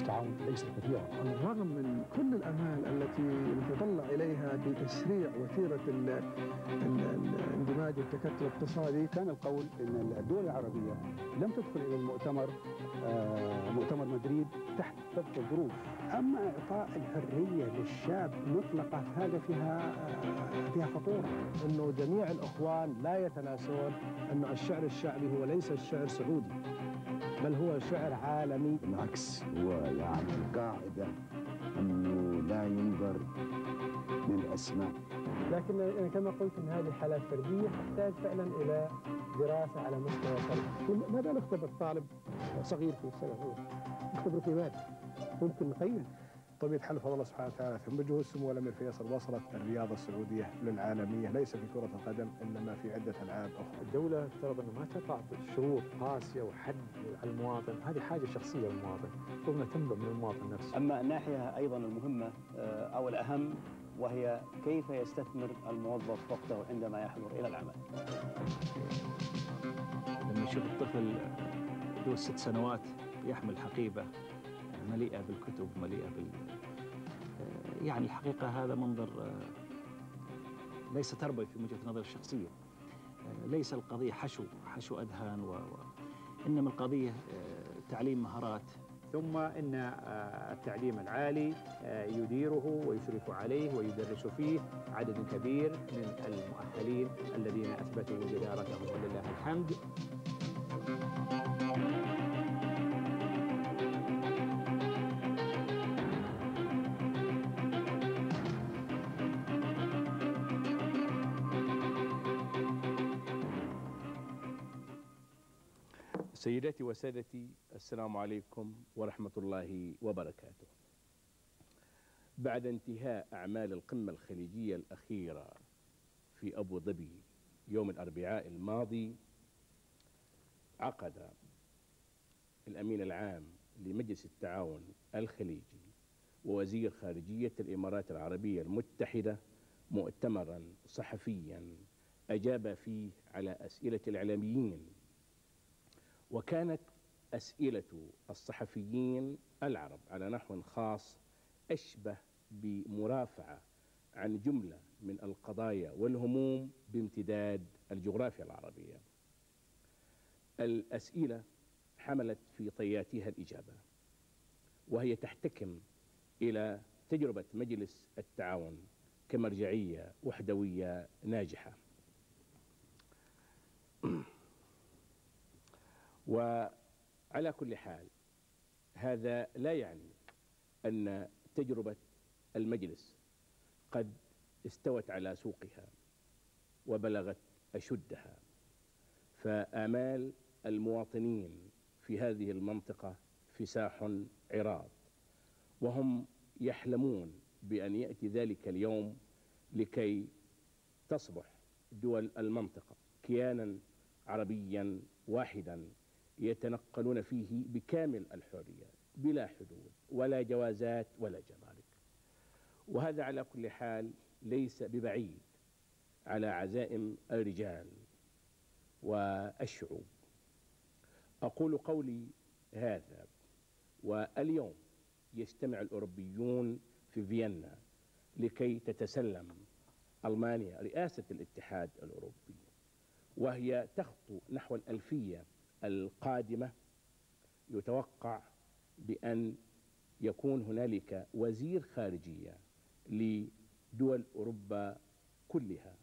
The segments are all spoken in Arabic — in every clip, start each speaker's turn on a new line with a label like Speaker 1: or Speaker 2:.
Speaker 1: التعاون ليست كثيرة
Speaker 2: على الرغم من كل الأمال التي نتطلع إليها بتسريع ال- الاندماج والتكتل الاقتصادي
Speaker 1: كان القول إن الدول العربية لم تدخل إلى المؤتمر آه، مؤتمر مدريد تحت ضبط الظروف. أما إعطاء الحرية للشاب مطلقه هذا فيها آه، فيها خطورة.
Speaker 3: إنه جميع الأخوان لا يتناسون انه الشعر الشعبي هو ليس الشعر سعودي بل هو شعر عالمي.
Speaker 4: بالعكس هو يعني القاعدة أنه لا ينظر للأسماء.
Speaker 3: لكن أنا كما قلت إن هذه حالات فردية تحتاج فعلا إلى دراسة على مستوى فرد ماذا نختبر طالب صغير في السنة؟ الاولى نختبره في ماذا؟ ممكن نقيم.
Speaker 5: طبيعة حال فضل الله سبحانه وتعالى ثم بجهود سمو الامير فيصل وصلت الرياضة السعودية للعالمية. ليس في كرة القدم إنما في عدة ألعاب أخرى.
Speaker 6: الدولة افترض انه ما تضع شروط قاسية وحد على المواطن، هذه حاجة شخصية للمواطن، المفروض انها تنبع من المواطن نفسه.
Speaker 7: أما الناحية أيضا المهمة آه، أو الأهم وهي كيف يستثمر الموظف وقته عندما يحضر إلى العمل؟
Speaker 8: لما يشوف الطفل ذو ست سنوات يحمل حقيبة. مليئة بالكتب مليئة بال يعني الحقيقة هذا منظر آه، ليس تربوي في وجهة نظري الشخصية. آه، ليس القضية حشو حشو أذهان و... إنما القضية آه، تعليم مهارات.
Speaker 9: ثم آه، التعليم العالي آه، يديره ويشرف عليه ويدرس فيه عدد كبير من المؤهلين الذين أثبتوا جدارتهم ولله الحمد.
Speaker 10: سيداتي وسادتي السلام عليكم ورحمة الله وبركاته. بعد انتهاء أعمال القمة الخليجية الأخيرة في أبو ظبي يوم الأربعاء الماضي عقد الأمين العام لمجلس التعاون الخليجي ووزير خارجية الإمارات العربية المتحدة مؤتمرا صحفيا أجاب فيه على أسئلة الإعلاميين وكانت أسئلة الصحفيين العرب على نحو خاص أشبه بمرافعة عن جملة من القضايا والهموم بامتداد الجغرافيا العربية. الأسئلة حملت في طياتها الإجابة وهي تحتكم إلى تجربة مجلس التعاون كمرجعية وحدوية ناجحة. وعلى كل حال هذا لا يعني أن تجربة المجلس قد استوت على سوقها وبلغت أشدها. فآمال المواطنين في هذه المنطقة فساح عراض وهم يحلمون بأن يأتي ذلك اليوم لكي تصبح دول المنطقة كيانا عربيا واحدا. يتنقلون فيه بكامل الحرية بلا حدود ولا جوازات ولا جمارك. وهذا على كل حال ليس ببعيد على عزائم الرجال والشعوب. أقول قولي هذا واليوم يجتمع الأوروبيون في فيينا لكي تتسلم ألمانيا رئاسة الاتحاد الأوروبي وهي تخطو نحو الألفية القادمة يتوقع بأن يكون هنالك وزير خارجية لدول أوروبا كلها.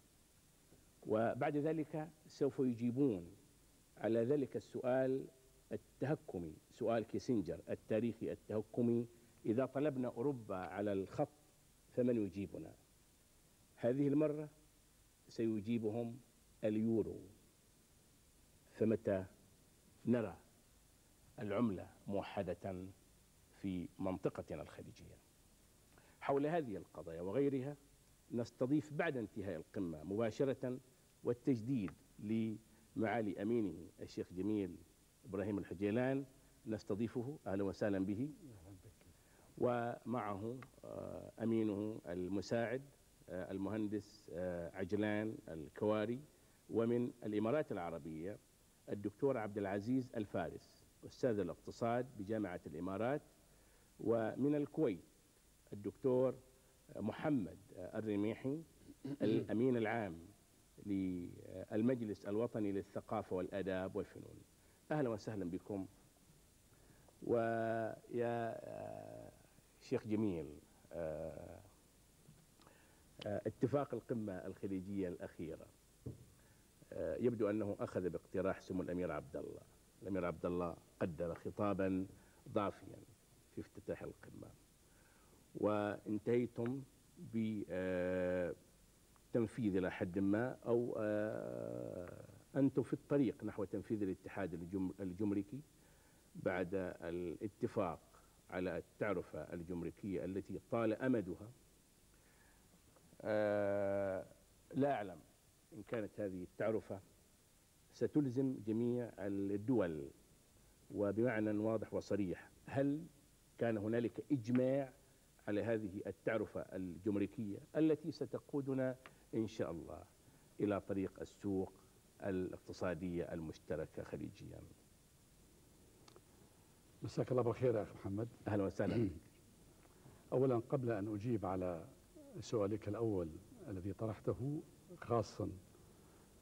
Speaker 10: وبعد ذلك سوف يجيبون على ذلك السؤال التهكمي سؤال كيسنجر التاريخي التهكمي إذا طلبنا أوروبا على الخط فمن يجيبنا؟ هذه المرة سيجيبهم اليورو. فمتى نرى العملة موحدة في منطقتنا الخليجية. حول هذه القضايا وغيرها نستضيف بعد انتهاء القمة مباشرة والتجديد لمعالي أمينه الشيخ جميل إبراهيم الحجيلان. نستضيفه أهلا وسهلا به. ومعه آه، أمينه المساعد آه، المهندس آه، عجلان الكواري. ومن الإمارات العربية الدكتور عبد العزيز الفارس أستاذ الاقتصاد بجامعة الإمارات ومن الكويت الدكتور محمد الرميحي الأمين العام للمجلس الوطني للثقافة والآداب والفنون. أهلا وسهلا بكم. ويا شيخ جميل آه، آه، اتفاق القمة الخليجية الأخيرة. آه، يبدو أنه أخذ باقتراح سمو الأمير عبد الله الأمير عبد الله قدم خطابا ضافيا في افتتاح القمة. وانتهيتم بتنفيذ إلى حد ما أو أنتم في الطريق نحو تنفيذ الاتحاد الجمركي بعد الاتفاق على التعرفة الجمركية التي طال أمدها. آه، لا أعلم. إن كانت هذه التعرفة ستلزم جميع الدول وبمعنى واضح وصريح هل كان هنالك إجماع على هذه التعرفة الجمركية التي ستقودنا إن شاء الله إلى طريق السوق الاقتصادية المشتركة خليجيا؟
Speaker 11: مساك الله بالخير يا أخي محمد.
Speaker 10: أهلا وسهلا.
Speaker 11: أولا قبل أن أجيب على سؤالك الأول الذي طرحته خاصا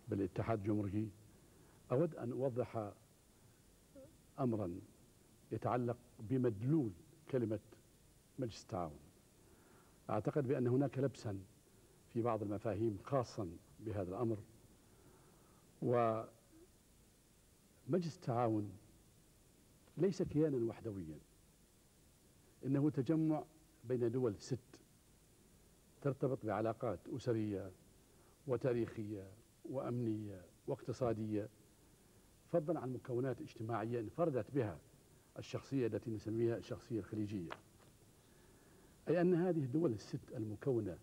Speaker 11: بالاتحاد الجمهوري أود أن أوضح أمرا يتعلق بمدلول كلمة مجلس التعاون. أعتقد بأن هناك لبسا في بعض المفاهيم خاصا بهذا الأمر ومجلس التعاون ليس كيانا وحدويا إنه تجمع بين دول ست ترتبط بعلاقات أسرية وتاريخية وأمنية واقتصادية فضلا عن مكونات اجتماعية انفردت بها الشخصية التي نسميها الشخصية الخليجية. أي أن هذه الدول الست المكونة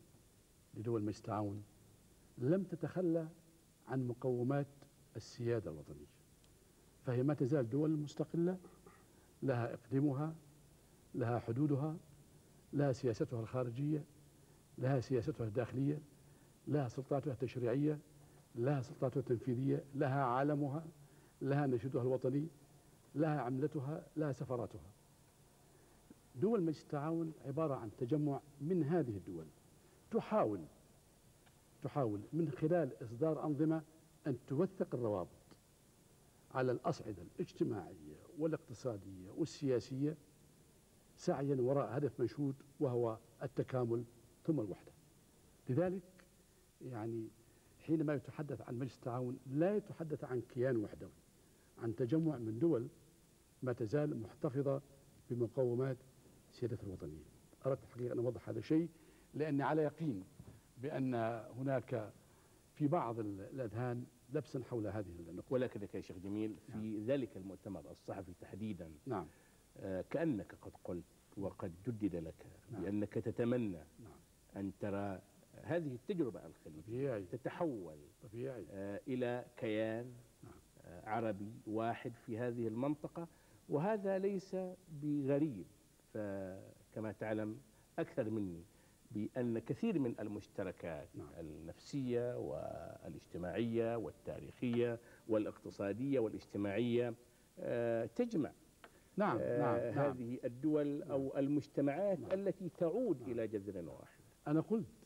Speaker 11: لدول مجلس التعاون لم تتخلى عن مقومات السيادة الوطنية. فهي ما تزال دول مستقلة لها إقليمها لها حدودها لها سياستها الخارجية لها سياستها الداخلية لها سلطاتها التشريعية لها سلطاتها التنفيذية لها عالمها لها نشيدها الوطني لها عملتها لها سفراتها دول مجلس التعاون عبارة عن تجمع من هذه الدول. تحاول تحاول من خلال إصدار أنظمة أن توثق الروابط على الأصعدة الاجتماعية والاقتصادية والسياسية سعيا وراء هدف منشود وهو التكامل ثم الوحدة. لذلك يعني حينما يتحدث عن مجلس التعاون لا يتحدث عن كيان وحدوي عن تجمع من دول ما تزال محتفظة بمقومات سيادة الوطنية أردت الحقيقة أن أوضح هذا الشيء لأني على يقين بأن هناك في بعض الأذهان لبسا حول هذه النقطة
Speaker 10: ولكنك يا شيخ جميل في نعم. ذلك المؤتمر الصحفي تحديدا
Speaker 11: نعم
Speaker 10: آه كأنك قد قلت وقد جدد لك نعم. بأنك تتمنى نعم. أن ترى هذه التجربة الخليجية تتحول
Speaker 11: طبيعي.
Speaker 10: آه إلى كيان نعم. آه عربي واحد في هذه المنطقة وهذا ليس بغريب فكما تعلم أكثر مني بأن كثير من المشتركات نعم. النفسية والاجتماعية والتاريخية والاقتصادية والاجتماعية آه، تجمع
Speaker 11: نعم.
Speaker 10: آه،
Speaker 11: نعم. نعم.
Speaker 10: هذه الدول نعم. أو المجتمعات نعم. التي تعود نعم. إلى جذر واحد
Speaker 11: أنا قلت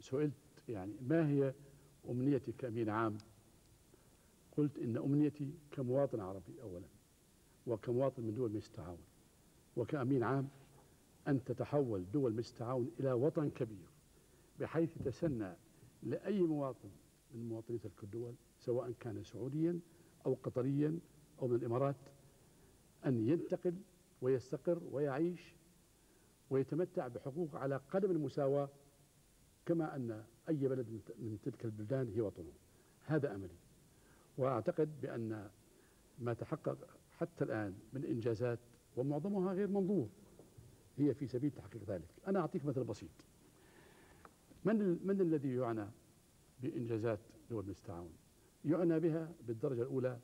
Speaker 11: سئلت يعني ما هي أمنيتي كأمين عام؟ قلت إن أمنيتي كمواطن عربي أولا وكمواطن من دول مجلس التعاون وكأمين عام أن تتحول دول مجلس التعاون إلى وطن كبير بحيث يتسنى لأي مواطن من مواطني تلك الدول سواء كان سعوديا أو قطريا أو من الإمارات أن ينتقل ويستقر ويعيش ويتمتع بحقوق على قدم المساواة كما أن أي بلد من تلك البلدان هي وطنه. هذا أملي. وأعتقد بأن ما تحقق حتى الآن من إنجازات ومعظمها غير منظور هي في سبيل تحقيق ذلك. أنا أعطيك مثل بسيط. من, من الذي يعنى بإنجازات دول التعاون؟ يعنى بها بالدرجة الأولى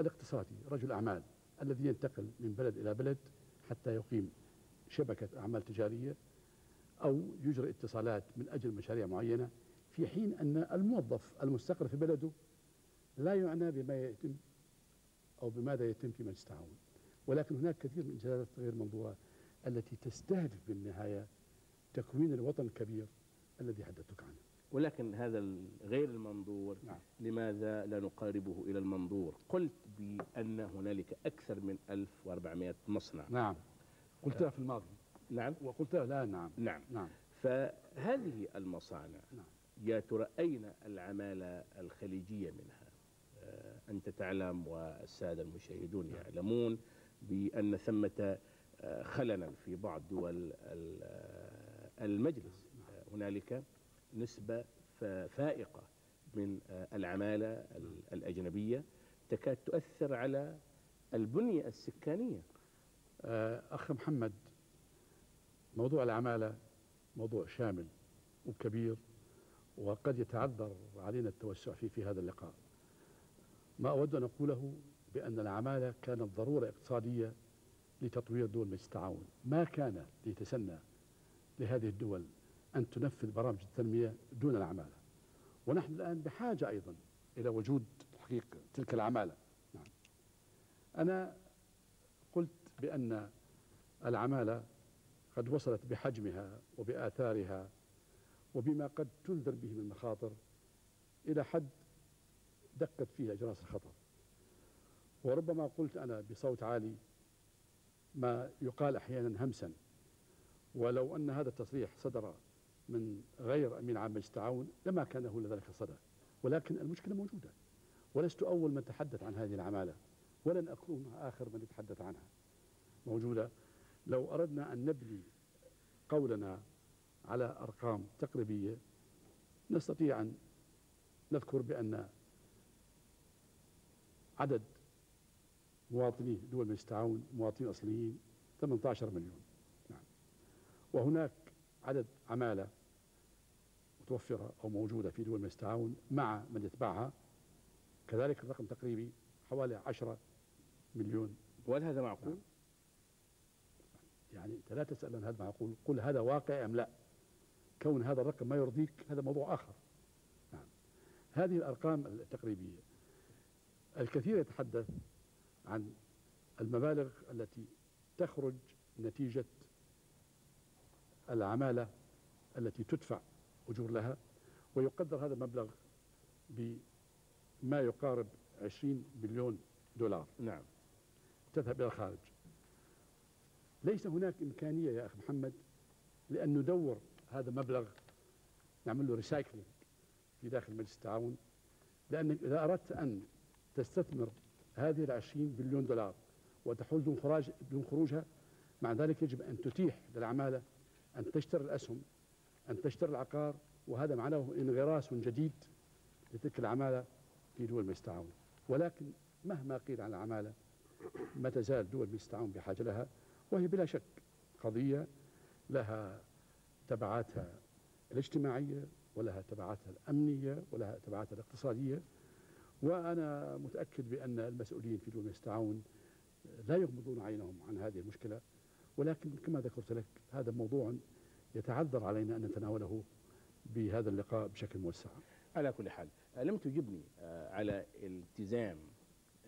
Speaker 11: الاقتصادي رجل أعمال الذي ينتقل من بلد إلى بلد حتى يقيم شبكة أعمال تجارية أو يجري اتصالات من أجل مشاريع معينة في حين أن الموظف المستقر في بلده لا يعنى بما يتم أو بماذا يتم في مجلس التعاون ولكن هناك كثير من الإنجازات غير منظورة التي تستهدف بالنهاية تكوين الوطن الكبير الذي حدثتك عنه.
Speaker 10: ولكن هذا غير المنظور.
Speaker 11: نعم.
Speaker 10: لماذا لا نقاربه إلى المنظور؟ قلت بأن هنالك أكثر من 1400 مصنع.
Speaker 11: نعم. قلتها في الماضي.
Speaker 10: نعم.
Speaker 11: وقلتها الآن نعم.
Speaker 10: نعم.
Speaker 11: نعم.
Speaker 10: فهذه المصانع
Speaker 11: نعم.
Speaker 10: يا ترى أين العمالة الخليجية منها؟ آه، أنت تعلم والسادة المشاهدون يعلمون بأن ثمة آه، خللا في بعض دول آه، المجلس. آه، هنالك نسبة فائقة من العمالة ال- الأجنبية تكاد تؤثر على البنية السكانية.
Speaker 11: أخ محمد موضوع العمالة موضوع شامل وكبير وقد يتعذر علينا التوسع فيه في هذا اللقاء. ما أود أن أقوله بأن العمالة كانت ضرورة اقتصادية لتطوير دول مجلس التعاون. ما كان ليتسنى لهذه الدول أن تنفذ برامج التنمية دون العمالة. ونحن الآن بحاجة أيضا إلى وجود تحقيق تلك العمالة. نعم. أنا قلت بأن العمالة قد وصلت بحجمها وبآثارها وبما قد تنذر به من مخاطر إلى حد دقت فيه أجراس الخطر. وربما قلت أنا بصوت عالي ما يقال أحيانا همسا ولو أن هذا التصريح صدر من غير أمين عام مجلس التعاون لما كان له لذلك الصدى. ولكن المشكلة موجودة ولست أول من تحدث عن هذه العمالة ولن أكون آخر من يتحدث عنها. موجودة لو أردنا أن نبني قولنا على أرقام تقريبية نستطيع أن نذكر بأن عدد مواطني دول مجلس التعاون مواطنين أصليين 18 مليون نعم. وهناك عدد عمالة متوفرة أو موجودة في دول مجلس التعاون مع من يتبعها كذلك الرقم تقريبي حوالي 10 مليون
Speaker 10: وهل هذا معقول؟
Speaker 11: يعني أنت لا تسأل عن هذا معقول قل هذا واقع أم لا؟ كون هذا الرقم ما يرضيك هذا موضوع آخر. نعم. هذه الأرقام التقريبية. الكثير يتحدث عن المبالغ التي تخرج نتيجة العمالة التي تدفع أجور لها ويقدر هذا المبلغ بما يقارب 20 بليون دولار.
Speaker 10: نعم.
Speaker 11: تذهب إلى الخارج. ليس هناك إمكانية يا أخي محمد لأن ندور هذا المبلغ نعمل له recycling في داخل مجلس التعاون لأن إذا أردت أن تستثمر هذه العشرين بليون دولار وتحول دون إخراج دون خروجها مع ذلك يجب أن تتيح للعمالة أن تشتري الأسهم أن تشتري العقار وهذا معناه انغراس جديد لتلك العمالة في دول مجلس التعاون. ولكن مهما قيل عن العمالة ما تزال دول مجلس التعاون بحاجة لها. وهي بلا شك قضية لها تبعاتها الاجتماعية ولها تبعاتها الأمنية ولها تبعاتها الاقتصادية. وأنا متأكد بأن المسؤولين في دول التعاون لا يغمضون عينهم عن هذه المشكلة. ولكن كما ذكرت لك هذا موضوع يتعذر علينا أن نتناوله بهذا اللقاء بشكل موسع.
Speaker 10: على كل حال لم تجبني آه، على التزام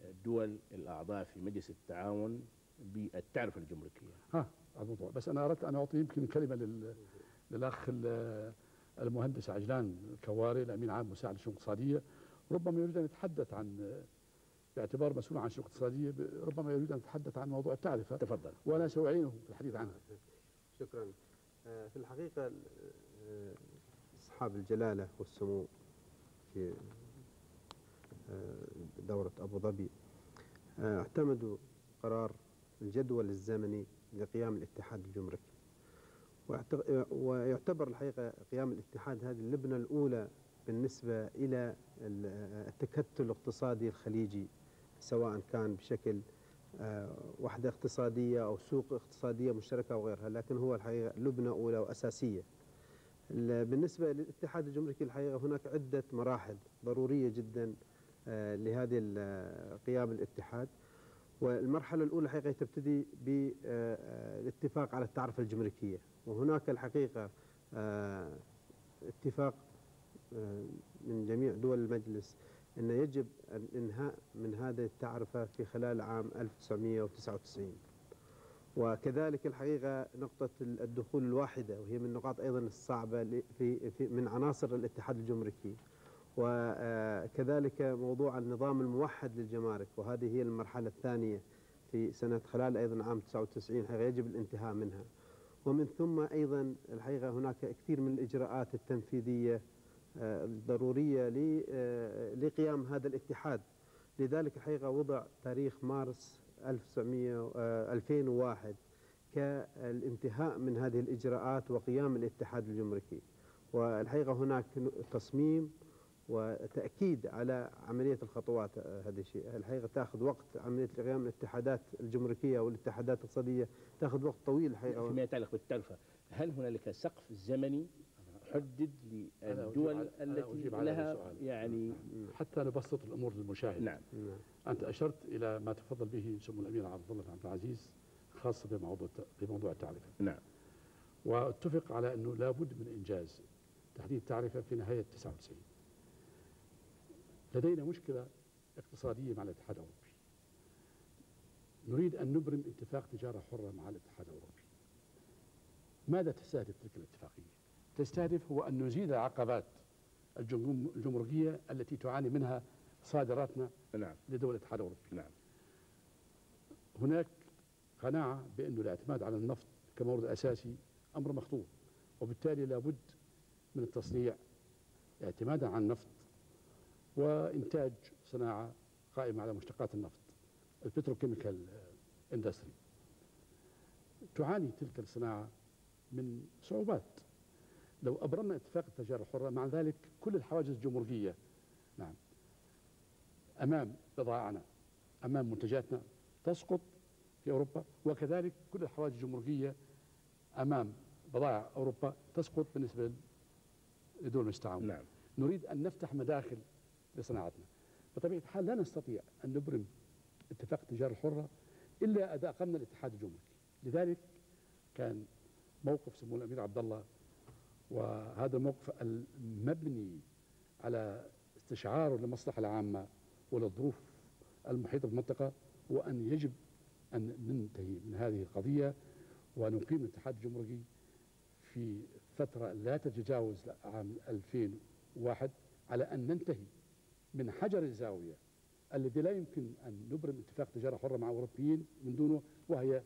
Speaker 10: الدول الأعضاء في مجلس التعاون بالتعرفة الجمركية
Speaker 11: ها الموضوع بس أنا أردت أن أعطي يمكن كلمة لل... للأخ ال- المهندس عجلان الكواري الأمين عام مساعد الشؤون الاقتصادية. ربما يريد أن يتحدث عن باعتبار مسؤول عن الشؤون الاقتصادية ربما يريد أن يتحدث عن موضوع التعرفة.
Speaker 10: تفضل.
Speaker 11: وأنا سأعينه في الحديث عنها.
Speaker 12: شكرا. آه، في الحقيقة آه، أصحاب الجلالة والسمو في آه، دورة أبو ظبي اعتمدوا قرار الجدول الزمني لقيام الاتحاد الجمركي. ويعتبر الحقيقة قيام الاتحاد هذه اللبنة الأولى بالنسبة إلى ال- التكتل الاقتصادي الخليجي سواء كان بشكل آه، وحدة اقتصادية أو سوق اقتصادية مشتركة وغيرها لكن هو الحقيقة لبنة أولى وأساسية. ال- بالنسبة للاتحاد الجمركي الحقيقة هناك عدة مراحل ضرورية جدا آه، لهذه قيام الاتحاد. والمرحلة الأولى حقيقة تبتدي بالاتفاق على التعرفة الجمركية. وهناك الحقيقة آه، اتفاق آه، من جميع دول المجلس أن يجب الإنهاء من هذه التعرفة في خلال عام 1999 وكذلك الحقيقة نقطة الدخول الواحدة وهي من النقاط أيضا الصعبة في من عناصر الاتحاد الجمركي. وكذلك موضوع النظام الموحد للجمارك وهذه هي المرحلة الثانية في سنة خلال أيضا عام 99 حقيقة يجب الانتهاء منها. ومن ثم أيضا الحقيقة هناك كثير من الإجراءات التنفيذية آه، الضرورية آه، لقيام هذا الاتحاد. لذلك الحقيقة وضع تاريخ مارس 1900 آه، 2001 كالانتهاء من هذه الإجراءات وقيام الاتحاد الجمركي. والحقيقة هناك تصميم وتأكيد على عملية الخطوات آه، هذا الشيء. الحقيقة تأخذ وقت عملية قيام الاتحادات الجمركية والاتحادات الاقتصادية تأخذ وقت طويل الحقيقة.
Speaker 10: فيما يتعلق بالتعرفة هل هنالك سقف زمني حدد للدول التي لها. يعني
Speaker 11: حتى نبسط الأمور للمشاهد.
Speaker 10: نعم.
Speaker 11: أنت أشرت إلى ما تفضل به سمو الأمير عبد الله بن عبد العزيز خاصة بموضوع بموضوع التعرفة.
Speaker 10: نعم.
Speaker 11: واتفق على أنه لابد من إنجاز تحديد التعرفة في نهاية 99 لدينا مشكلة اقتصادية مع الاتحاد الأوروبي. نريد أن نبرم اتفاق تجارة حرة مع الاتحاد الأوروبي. ماذا تستهدف تلك الاتفاقية؟ تستهدف هو أن نزيل عقبات الجم- الجمركية التي تعاني منها صادراتنا
Speaker 10: نعم.
Speaker 11: لدول الاتحاد الأوروبي.
Speaker 10: نعم.
Speaker 11: هناك قناعة بأن الاعتماد على النفط كمورد أساسي أمر مخطوط وبالتالي لابد من التصنيع اعتمادا على النفط وإنتاج صناعة قائمة على مشتقات النفط البتروكيميكال إندستري. تعاني تلك الصناعة من صعوبات. لو أبرمنا اتفاق التجارة الحرة مع ذلك كل الحواجز الجمركية نعم أمام بضائعنا أمام منتجاتنا تسقط في أوروبا وكذلك كل الحواجز الجمركية أمام بضائع أوروبا تسقط بالنسبة لدول التعاون
Speaker 10: نعم.
Speaker 11: نريد أن نفتح مداخل لصناعتنا. بطبيعه الحال لا نستطيع أن نبرم اتفاق التجاره الحره إلا إذا أقمنا الاتحاد الجمركي لذلك كان موقف سمو الأمير عبد الله وهذا الموقف المبني على استشعار للمصلحة العامة وللظروف المحيطة بالمنطقة هو ان يجب أن ننتهي من هذه القضية ونقيم الاتحاد الجمركي في فترة لا تتجاوز عام 2001 على أن ننتهي من حجر الزاوية الذي لا يمكن أن نبرم اتفاق تجارة حرة مع أوروبيين من دونه وهي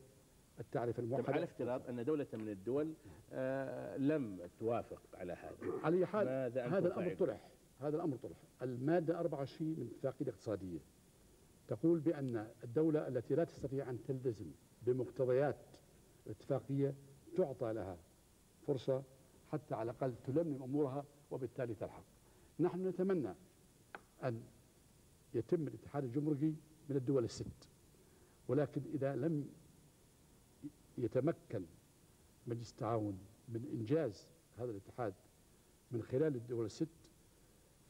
Speaker 11: التعرفه
Speaker 10: طب
Speaker 11: الموحدة
Speaker 10: على افتراض أن دولة من الدول آه لم توافق على هذا
Speaker 11: على حال هذا الأمر
Speaker 10: فاعلون؟
Speaker 11: طرح هذا الأمر طرح المادة 24 من الاتفاقيه الاقتصادية تقول بأن الدولة التي لا تستطيع أن تلتزم بمقتضيات الاتفاقيه تعطى لها فرصة حتى على الأقل تلملم أمورها وبالتالي تلحق. نحن نتمنى أن يتم الاتحاد الجمركي من الدول الست ولكن إذا لم يتمكن مجلس التعاون من إنجاز هذا الاتحاد من خلال الدول الست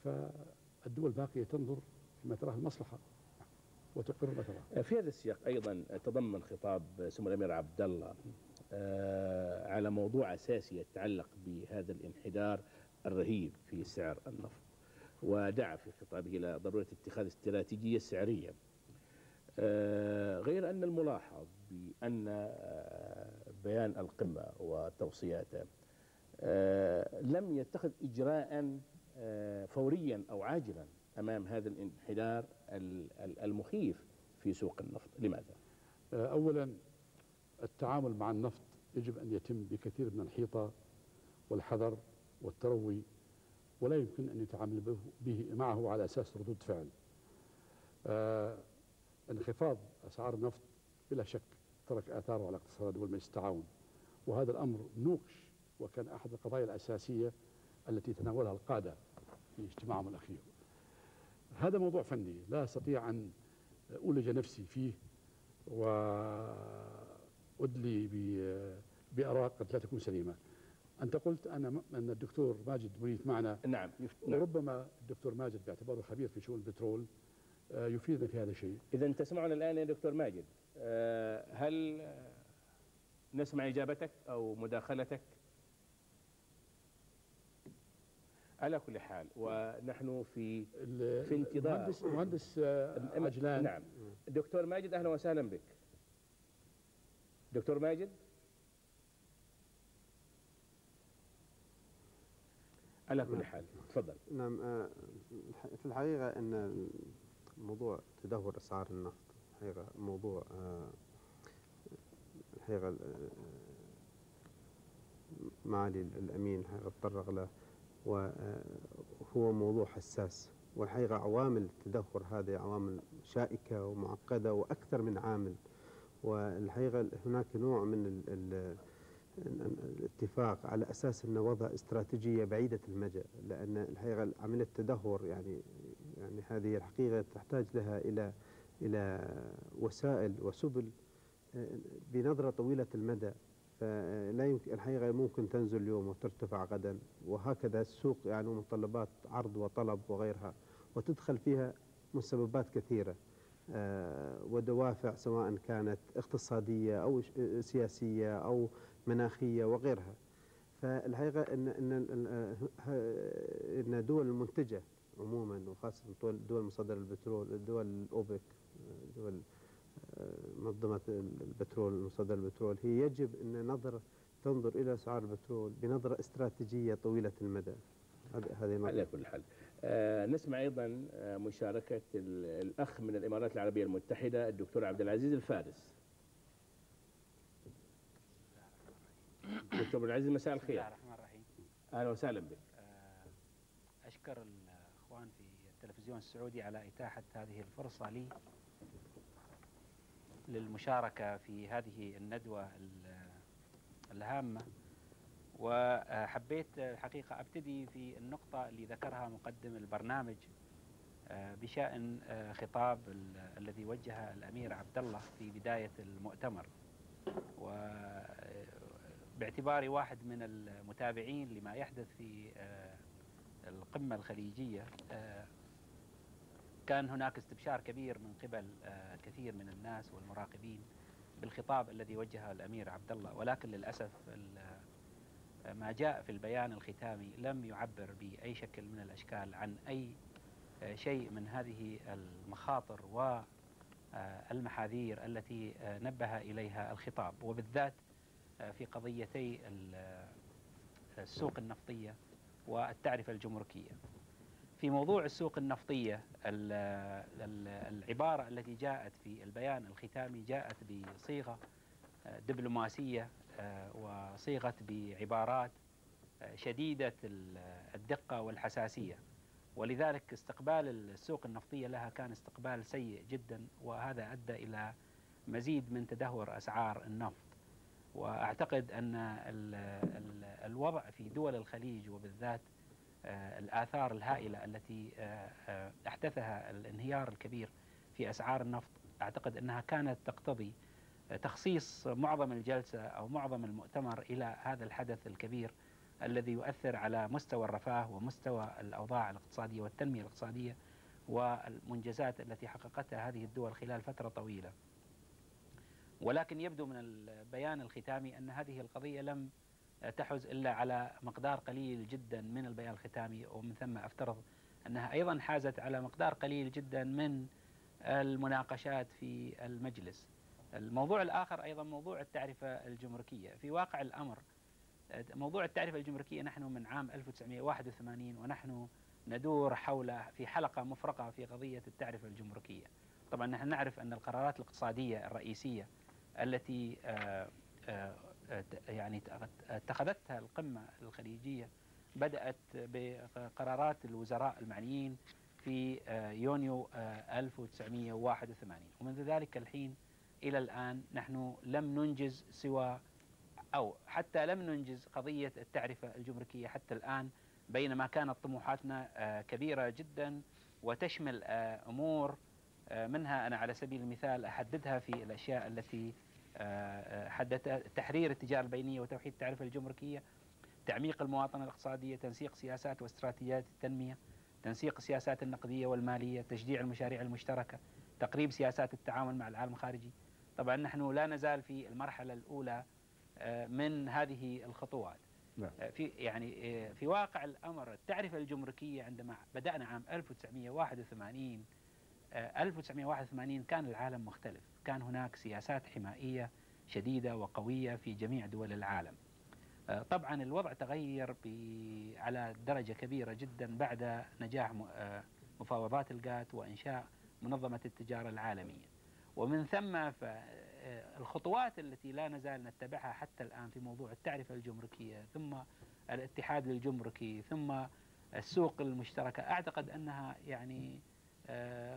Speaker 11: فالدول الباقية تنظر فيما تراه المصلحة وتقر ما تراه.
Speaker 10: في هذا السياق أيضا تضمن خطاب سمو الأمير عبد الله آه، على موضوع أساسي يتعلق بهذا الانحدار الرهيب في سعر النفط ودعا في خطابه إلى ضرورة اتخاذ استراتيجية سعرية. آه، غير أن الملاحظ بأن آه، بيان القمة وتوصياته آه، لم يتخذ اجراء آه، فوريا أو عاجلا أمام هذا الانحدار ال- ال- المخيف في سوق النفط. لماذا؟
Speaker 11: اولا التعامل مع النفط يجب أن يتم بكثير من الحيطة والحذر والتروي ولا يمكن أن يتعامل به- به معه على أساس ردود فعل. آه انخفاض أسعار النفط بلا شك ترك آثاره على اقتصاد دول مجلس التعاون وهذا الأمر نوقش وكان أحد القضايا الأساسية التي تناولها القادة في اجتماعهم الأخير. هذا موضوع فني لا أستطيع أن أولج نفسي فيه وأدلي ب- بأراء قد لا تكون سليمة. أنت قلت أن أن الدكتور ماجد منيف معنا.
Speaker 10: نعم
Speaker 11: وربما الدكتور ماجد باعتباره خبير في شؤون البترول آه، يفيدنا في هذا الشيء.
Speaker 10: إذا تسمعنا الآن يا دكتور ماجد آه، هل نسمع إجابتك أو مداخلتك؟ على كل حال ونحن في في انتظار.
Speaker 11: مهندس مهندس آه، عجلان.
Speaker 10: نعم. دكتور ماجد أهلا وسهلا بك. دكتور ماجد؟ على كل حال. تفضل.
Speaker 12: نعم آه، في الحقيقة أن موضوع تدهور أسعار النفط حقيقة موضوع آه، الحقيقة آه، معالي الأمين حقيقة تطرق له وهو موضوع حساس. والحقيقة عوامل التدهور هذه عوامل شائكة ومعقدة وأكثر من عامل. والحقيقة هناك نوع من ال- ال- الاتفاق على أساس انه وضع استراتيجية بعيدة المدى لأن الحقيقة عملية التدهور يعني يعني هذه الحقيقة تحتاج لها إلى إلى وسائل وسبل آه، بنظرة طويلة المدى. فلا يمكن الحقيقة ممكن تنزل اليوم وترتفع غدا وهكذا السوق يعني متطلبات عرض وطلب وغيرها وتدخل فيها مسببات كثيرة آه، ودوافع سواء كانت اقتصادية أو ش- سياسية أو مناخية وغيرها. فالحقيقة ان ان ان ه- إن دول المنتجه عموما وخاصة دول مصدر البترول دول الاوبك دول آه، منظمة البترول مصدر البترول هي يجب إن نظر تنظر إلى أسعار البترول بنظرة استراتيجية طويلة المدى. هذه.
Speaker 10: على كل حال. آه نسمع أيضا آه مشاركة ال- الأخ من الإمارات العربية المتحدة الدكتور عبد العزيز الفارس. دكتور عبد العزيز مساء
Speaker 13: بسم
Speaker 10: الخير
Speaker 13: الله الرحمن الرحيم.
Speaker 10: أهلا وسهلا بك.
Speaker 13: آه، أشكر الأخوان في التلفزيون السعودي على إتاحة هذه الفرصة لي للمشاركة في هذه الندوة ال- الهامة. وحبيت الحقيقة أبتدي في النقطة اللي ذكرها مقدم البرنامج آه، بشأن آه، خطاب ال- الذي وجهه الأمير عبد الله في بداية المؤتمر. وباعتباري واحد من المتابعين لما يحدث في آه، القمة الخليجية. آه، كان هناك استبشار كبير من قبل آه، كثير من الناس والمراقبين بالخطاب الذي وجهه الأمير عبد الله ولكن للأسف ما جاء في البيان الختامي لم يعبر بأي شكل من الأشكال عن أي شيء من هذه المخاطر والمحاذير التي نبه إليها الخطاب. وبالذات في قضيتي آه، السوق النفطية والتعرفة الجمركية. في موضوع السوق النفطية ال- ال- العبارة التي جاءت في البيان الختامي جاءت بصيغة آه، دبلوماسية آه، وصيغت بعبارات آه، شديدة ال- الدقة والحساسية. ولذلك استقبال السوق النفطية لها كان استقبال سيء جدا وهذا أدى إلى مزيد من تدهور أسعار النفط. ال- ال- الوضع في دول الخليج وبالذات آه، الآثار الهائلة التي آه، آه، أحدثها الانهيار الكبير في أسعار النفط أعتقد أنها كانت تقتضي تخصيص معظم الجلسة أو معظم المؤتمر إلى هذا الحدث الكبير الذي يؤثر على مستوى الرفاه ومستوى الأوضاع الاقتصادية والتنمية الاقتصادية والمنجزات التي حققتها هذه الدول خلال فترة طويلة. ولكن يبدو من البيان الختامي أن هذه القضية لم تحز إلا على مقدار قليل جدا من البيان الختامي ومن ثم أفترض أنها أيضا حازت على مقدار قليل جدا من المناقشات في المجلس. الموضوع الآخر أيضا موضوع التعرفة الجمركية. في واقع الأمر موضوع التعرفة الجمركية نحن من عام 1981 ونحن ندور حول في حلقة مفرقة في قضية التعرفة الجمركية. طبعا نحن نعرف أن القرارات الاقتصادية الرئيسية التي آه، آه، آه، يعني اتخذتها القمة الخليجية بدأت بقرارات الوزراء المعنيين في يونيو آه، 1981 ومنذ ذلك الحين إلى الآن نحن لم ننجز سوى أو حتى لم ننجز قضية التعرفة الجمركية حتى الآن بينما كانت طموحاتنا كبيرة جدا وتشمل أمور منها أنا على سبيل المثال أحددها في الأشياء التي حددت تحرير التجارة البينية وتوحيد التعرفة الجمركية تعميق المواطنة الاقتصادية تنسيق سياسات واستراتيجيات التنمية تنسيق السياسات النقدية والمالية تشجيع المشاريع المشتركة تقريب سياسات التعامل مع العالم الخارجي. طبعا نحن لا نزال في المرحلة الأولى آه، من هذه الخطوات.
Speaker 5: نعم.
Speaker 13: آه، في يعني آه، في واقع الأمر التعرفة الجمركية عندما بدأنا عام 1981 آه، 1981 كان العالم مختلف، كان هناك سياسات حمائية شديدة وقوية في جميع دول العالم. آه، طبعا الوضع تغير على درجة كبيرة جدا بعد نجاح آه، مفاوضات الجات وإنشاء منظمة التجارة العالمية. ومن ثم فالخطوات التي لا نزال نتبعها حتى الآن في موضوع التعرفة الجمركية ثم الاتحاد الجمركي ثم السوق المشتركة أعتقد أنها يعني آه،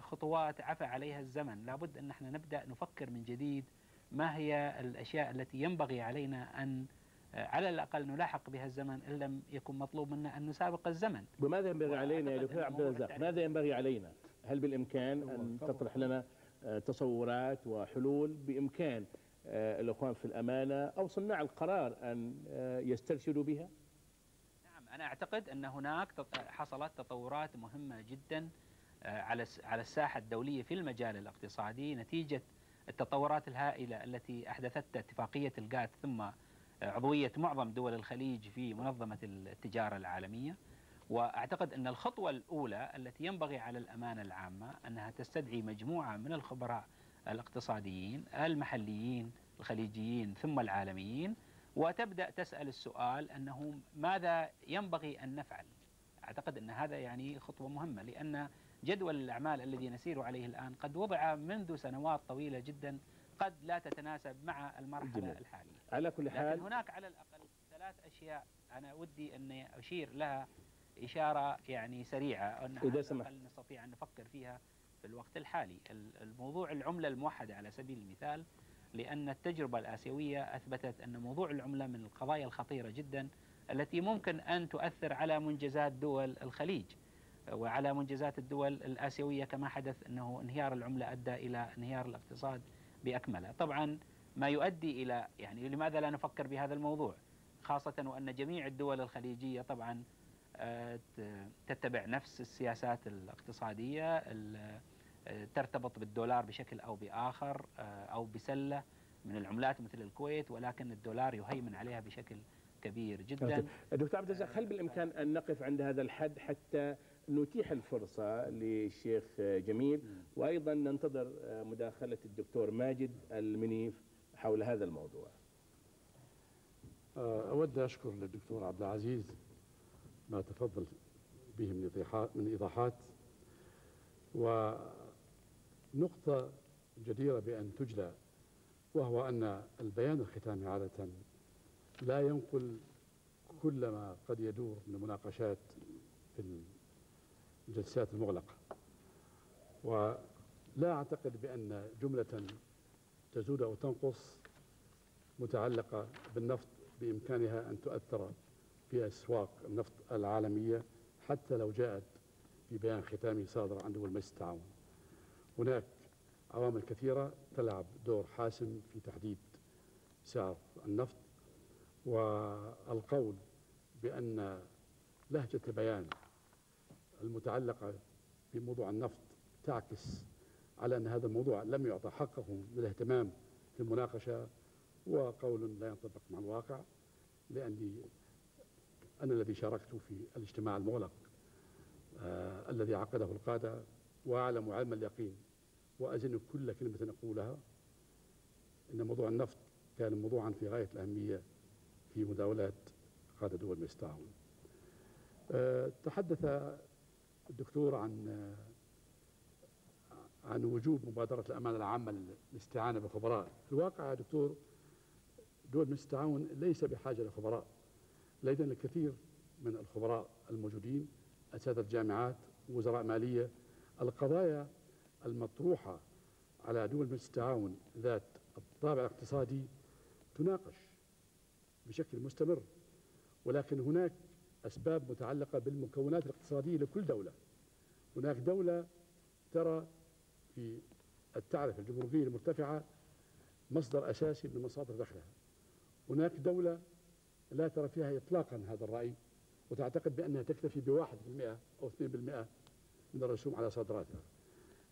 Speaker 13: خطوات عفى عليها الزمن. لابد أن إحنا نبدأ نفكر من جديد ما هي الأشياء التي ينبغي علينا أن آه، على الأقل نلاحق بها الزمن إن لم يكن مطلوب منا أن نسابق الزمن.
Speaker 10: وماذا ينبغي علينا يا دكتور عبد الرزاق ماذا ينبغي علينا؟ هل بالإمكان أن تطرح لنا آه، تصورات وحلول؟ بإمكان آه، الإخوان في الأمانة أو صناع القرار أن آه، يسترشدوا بها؟
Speaker 13: نعم أنا أعتقد أن هناك حصلت تطورات مهمة جدا آه، على الس- على الساحة الدولية في المجال الاقتصادي نتيجة التطورات الهائلة التي أحدثتها اتفاقية الجات ثم آه، عضوية معظم دول الخليج في منظمة التجارة العالمية. وأعتقد أن الخطوة الأولى التي ينبغي على الأمانة العامة أنها تستدعي مجموعة من الخبراء الاقتصاديين المحليين الخليجيين ثم العالميين وتبدأ تسأل السؤال أنه ماذا ينبغي أن نفعل؟ أعتقد أن هذا يعني خطوة مهمة لأن جدول الأعمال الذي نسير عليه الآن قد وضع منذ سنوات طويلة جدا قد لا تتناسب مع المرحلة
Speaker 10: جميل.
Speaker 13: الحالية
Speaker 10: على كل
Speaker 13: لكن
Speaker 10: حال
Speaker 13: هناك على الأقل ثلاث أشياء أنا ودي أن أشير لها إشارة يعني سريعة أنها
Speaker 10: إذا سمحت.
Speaker 13: نستطيع أن نفكر فيها في الوقت الحالي ال- الموضوع العملة الموحدة على سبيل المثال لأن التجربة الآسيوية أثبتت أن موضوع العملة من القضايا الخطيرة جدا التي ممكن أن تؤثر على منجزات دول الخليج وعلى منجزات الدول الآسيوية كما حدث أنه انهيار العملة أدى إلى انهيار الاقتصاد بأكمله. طبعا ما يؤدي إلى يعني لماذا لا نفكر بهذا الموضوع؟ خاصة وأن جميع الدول الخليجية طبعا آه، تتبع نفس السياسات الاقتصادية ال- آه، ترتبط بالدولار بشكل أو بآخر آه، أو بسلة من العملات مثل الكويت ولكن الدولار يهيمن عليها بشكل كبير جدا.
Speaker 10: دكتور عبد الرزاق هل بالإمكان أن نقف عند هذا الحد حتى نتيح الفرصة للشيخ جميل وأيضا ننتظر مداخلة الدكتور ماجد المنيف حول هذا الموضوع.
Speaker 11: آه، أود أشكر للدكتور عبد العزيز ما تفضل به من إيضاحات من إيضاحات. ونقطة جديرة بأن تجلى وهو أن البيان الختامي عادة لا ينقل كل ما قد يدور من مناقشات في الجلسات المغلقة ولا أعتقد بأن جملة تزود أو تنقص متعلقة بالنفط بإمكانها أن تؤثر في أسواق النفط العالمية حتى لو جاءت في بيان ختامي صادر عن دول مجلس التعاون. هناك عوامل كثيرة تلعب دور حاسم في تحديد سعر النفط والقول بأن لهجة البيان المتعلقة بموضوع النفط تعكس على أن هذا الموضوع لم يعطى حقه من الاهتمام في المناقشة وقول لا ينطبق مع الواقع لأني أنا الذي شاركت في الاجتماع المغلق آه الذي عقده القادة وأعلم علم اليقين وأزن كل كلمة أقولها. إن موضوع النفط كان موضوعا في غاية الأهمية في مداولات قادة دول مجلس التعاون آه تحدث الدكتور عن عن وجوب مبادرة الأمانة العامة للاستعانة بخبراء. الواقع يا دكتور دول مجلس التعاون ليس بحاجة لخبراء لدينا الكثير من الخبراء الموجودين أساتذة جامعات وزراء مالية. القضايا المطروحة على دول مجلس التعاون ذات الطابع الاقتصادي تناقش بشكل مستمر ولكن هناك أسباب متعلقة بالمكونات الاقتصادية لكل دولة. هناك دولة ترى في التعرفة الجمركية المرتفعة مصدر أساسي من مصادر دخلها. هناك دولة لا ترى فيها إطلاقا هذا الرأي وتعتقد بأنها تكتفي بواحد بالمئة أو اثنين بالمئة من الرسوم على صادراتها.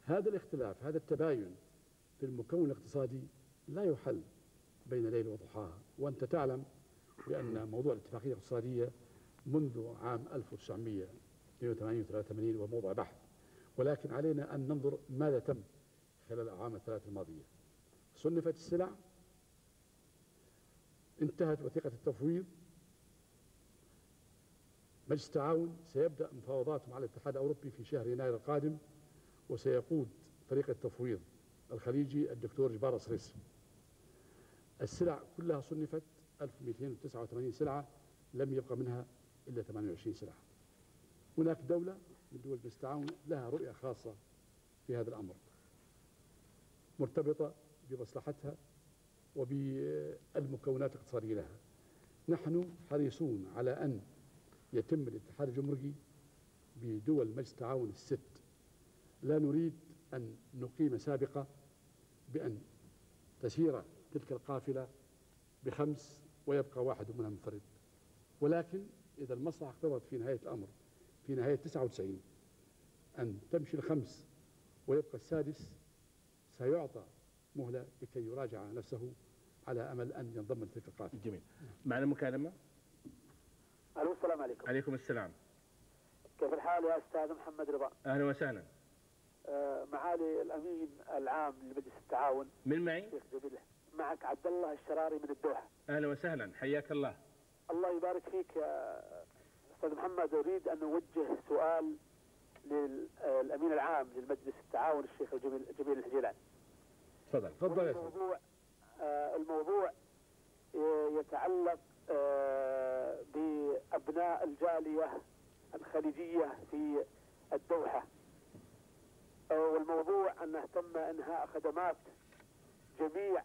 Speaker 11: هذا الاختلاف هذا التباين في المكون الاقتصادي لا يحل بين ليل وضحاها. وأنت تعلم بأن موضوع الاتفاقية الاقتصادية منذ عام 1982 83 هو موضوع بحث ولكن علينا أن ننظر ماذا تم خلال الأعوام الثلاث الماضية. صنفت السلع انتهت وثيقة التفويض مجلس التعاون سيبدأ مفاوضاته مع الاتحاد الأوروبي في شهر يناير القادم وسيقود فريق التفويض الخليجي الدكتور جبار صريس السلع كلها صنفت 1289 سلعة لم يبقى منها إلا 28 سلعة. هناك دولة من دول مجلس التعاون لها رؤية خاصة في هذا الأمر مرتبطة بمصلحتها وبالمكونات الاقتصادية لها. نحن حريصون على أن يتم الاتحاد الجمركي بدول مجلس التعاون الست. لا نريد أن نقيم سابقة بأن تسير تلك القافلة بخمس ويبقى واحد منها منفرد. ولكن إذا المصلحة اقتضت في نهاية الأمر في نهاية 99 أن تمشي الخمس ويبقى السادس سيعطى مهلة لكي يراجع نفسه على أمل أن ينضم لتلك القافلة
Speaker 10: جميل. معنا مكالمة؟
Speaker 14: ألو السلام عليكم.
Speaker 10: عليكم السلام.
Speaker 14: كيف الحال يا أستاذ محمد رضا؟
Speaker 10: أهلا وسهلا.
Speaker 14: آه، معالي الأمين العام لمجلس التعاون.
Speaker 10: من معي؟
Speaker 14: شيخ جميل. معك عبد الله الشراري من الدوحة.
Speaker 10: أهلا وسهلا حياك الله.
Speaker 14: الله يبارك فيك يا أستاذ محمد. أريد أن أوجه سؤال للامين العام للمجلس التعاون الشيخ جميل الحجيلاني
Speaker 10: تفضل.
Speaker 11: تفضل سيدي
Speaker 14: الموضوع آه، الموضوع آه، يتعلق آه، بأبناء الجالية الخليجية في الدوحة. آه، والموضوع أن تم إنهاء خدمات جميع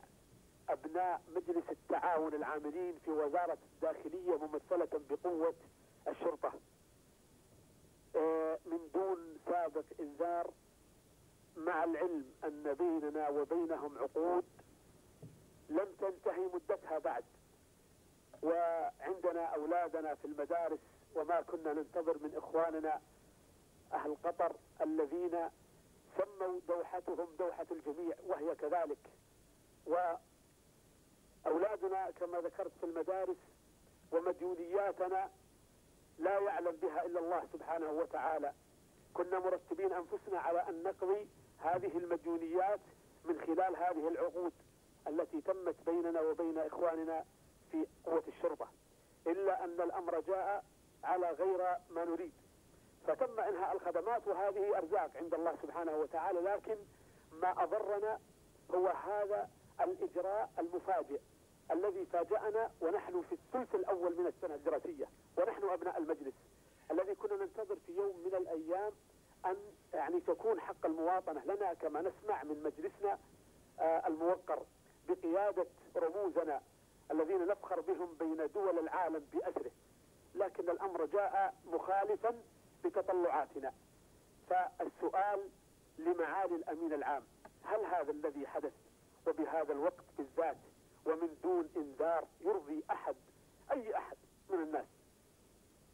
Speaker 14: أبناء مجلس التعاون العاملين في وزارة الداخلية ممثلة بقوة الشرطة. آه، من دون سابق إنذار مع العلم أن بيننا وبينهم عقود لم تنتهي مدتها بعد. وعندنا أولادنا في المدارس وما كنا ننتظر من إخواننا أهل قطر الذين سموا دوحتهم دوحة الجميع وهي كذلك. وأولادنا كما ذكرت في المدارس ومديونياتنا لا يعلم بها إلا الله سبحانه وتعالى. كنا مرتبين أنفسنا على أن نقضي هذه المديونيات من خلال هذه العقود التي تمت بيننا وبين إخواننا في قوة الشرطة. إلا أن الأمر جاء على غير ما نريد. فتم إنهاء الخدمات وهذه أرزاق عند الله سبحانه وتعالى لكن ما أضرنا هو هذا الإجراء المفاجئ الذي فاجأنا ونحن في الثلث الأول من السنة الدراسية ونحن أبناء المجلس الذي كنا ننتظر في يوم من الأيام أن يعني تكون حق المواطنة لنا كما نسمع من مجلسنا آه، الموقر بقيادة رموزنا الذين نفخر بهم بين دول العالم بأسره. لكن الأمر جاء مخالفا بتطلعاتنا فالسؤال لمعالي الأمين العام هل هذا الذي حدث وبهذا الوقت بالذات ومن دون إنذار يرضي أحد أي أحد من الناس.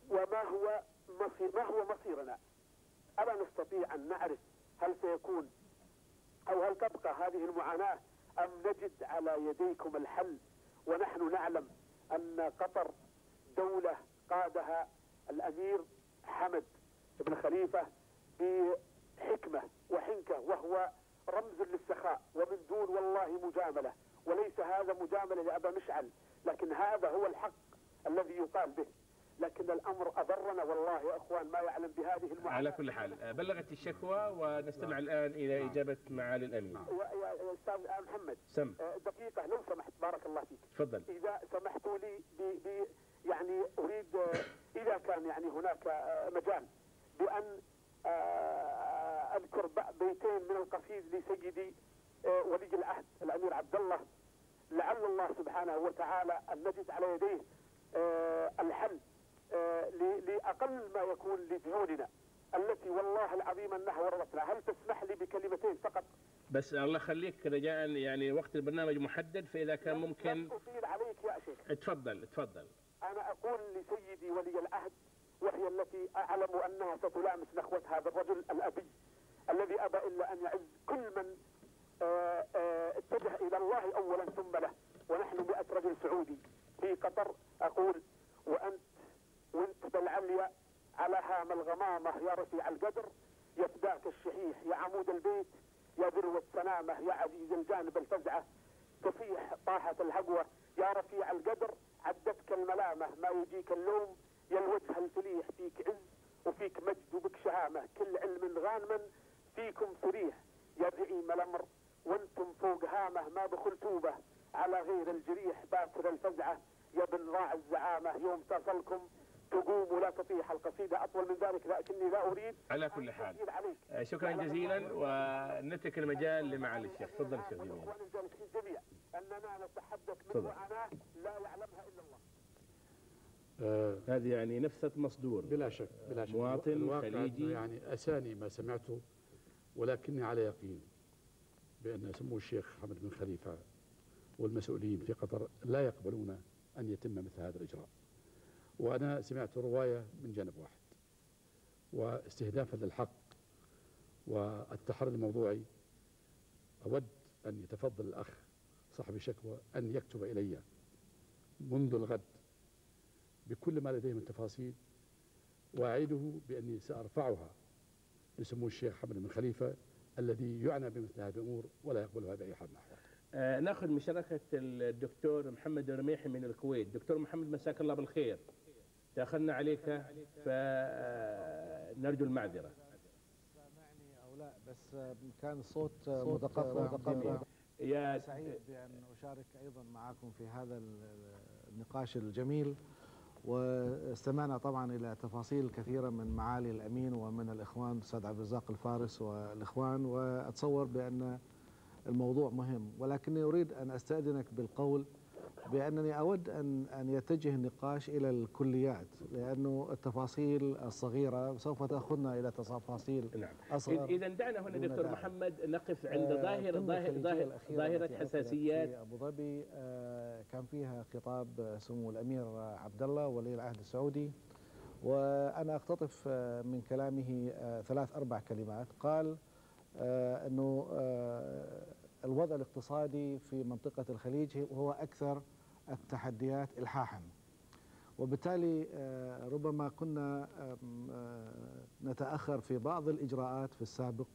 Speaker 14: وما هو مصير ما هو مصيرنا؟ ألا نستطيع أن نعرف هل سيكون أو هل تبقى هذه المعاناة أم نجد على يديكم الحل ونحن نعلم أن قطر دولة قادها الأمير حمد بن خليفة بحكمة وحنكة وهو رمز للسخاء ومن دون والله مجاملة. وليس هذا مجاملة لأبا مشعل لكن هذا هو الحق الذي يقال به. لكن الأمر أضرنا والله يا أخوان ما يعلم بهذه المعاناة.
Speaker 10: على كل حال آه، بلغت الشكوى ونستمع الآن إلى إجابة معالي الأمين.
Speaker 14: يا يا أستاذ محمد.
Speaker 10: سم.
Speaker 14: آه، دقيقة لو سمحت بارك الله فيك.
Speaker 10: تفضل.
Speaker 14: إذا سمحتوا لي ب ب يعني أريد آه، إذا كان يعني هناك آه، مجال بأن آه، أذكر بيتين من القصيد لسيدي آه، ولي العهد الأمير عبد الله لعل الله سبحانه وتعالى أن نجد على يديه آه، الحل آه، لأقل ما يكون لديوننا التي والله العظيم أنها ورطتنا هل تسمح لي بكلمتين فقط؟
Speaker 10: بس الله يخليك رجاء يعني وقت البرنامج محدد فإذا كان ممكن
Speaker 14: أطيل عليك يا شيخ.
Speaker 10: تفضل تفضل
Speaker 14: أنا أقول لسيدي ولي العهد وهي التي أعلم أنها ستلامس نخوة هذا الرجل الأبي. الذي أبى إلا أن يعز كل من آه، آه، اتجه إلى الله أولا ثم له. ونحن مئة رجل سعودي في قطر. أقول وأنت وأنت بالعليا على هام الغمامة يا رفيع القدر. يا فداك الشحيح يا عمود البيت. يا ذروة السنامة يا عزيز الجانب الفزعة. تفيح طاحة الهقوة يا رفيع القدر. عدتك الملامة ما يجيك اللوم. يا الوجه الفليح فيك عز وفيك مجد وبك شهامة. كل علم غانما. فيكم سريح يا زعيم الأمر. وأنتم فوق هامة ما بخلتوبة على غير الجريح باسر الفزعة. يا بن راع الزعامة يوم تصلكم تقوم ولا تطيح القصيدة. أطول من ذلك لكني لا أريد
Speaker 10: على كل حال. آه، شكرا جزيلا ونترك المجال لمعالي الشيخ. تفضل الشيخ جميل.
Speaker 14: جميعا أننا نتحدث من. معاناة لا يعلمها إلا الله.
Speaker 11: آه،
Speaker 10: هذه يعني نفسة مصدور.
Speaker 11: بلا شك بلا شك.
Speaker 10: مواطن خليجي.
Speaker 11: يعني أساني ما سمعته ولكني على يقين بأن سمو الشيخ حمد بن خليفة والمسؤولين في قطر لا يقبلون أن يتم مثل هذا الإجراء. وأنا سمعت رواية من جانب واحد واستهدافا للحق والتحري الموضوعي أود أن يتفضل الأخ صاحب الشكوى أن يكتب إلي منذ الغد بكل ما لديه من تفاصيل وأعيده بأني سأرفعها. لسمو الشيخ حمد بن خليفة الذي يعنى بمثل هذه الأمور ولا يقبلها بأي حال من الأحوال
Speaker 10: آه، نأخذ مشاركة الدكتور محمد الرميحي من الكويت. دكتور محمد مساك الله بالخير. تأخرنا عليك فنرجو المعذرة
Speaker 15: أو لا بس كان صوت متقطع
Speaker 10: متقطع. يا
Speaker 15: سعيد بأن أشارك أيضا معكم في هذا النقاش الجميل. واستمعنا طبعا إلى تفاصيل كثيرة من معالي الأمين ومن الإخوان الأستاذ عبد الرزاق الفارس والإخوان وأتصور بأن الموضوع مهم ولكني أريد أن أستأذنك بالقول بأنني أود أن أن يتجه النقاش إلى الكليات لأنه التفاصيل الصغيرة سوف تأخذنا إلى تفاصيل
Speaker 10: نعم.
Speaker 15: أصغر
Speaker 10: إذا دعنا هنا دكتور
Speaker 15: داعي.
Speaker 10: محمد نقف عند
Speaker 15: آه،
Speaker 10: ظاهرة ظاهرة ظاهرة حساسيات
Speaker 15: في أبو ظبي آه، كان فيها خطاب سمو الأمير عبد الله ولي العهد السعودي. وأنا أقتطف آه، من كلامه آه، ثلاث أربع كلمات. قال آه، أنه آه، الوضع الاقتصادي في منطقة الخليج هو أكثر التحديات إلحاحا. وبالتالي آه، ربما كنا آه، نتأخر في بعض الإجراءات في السابق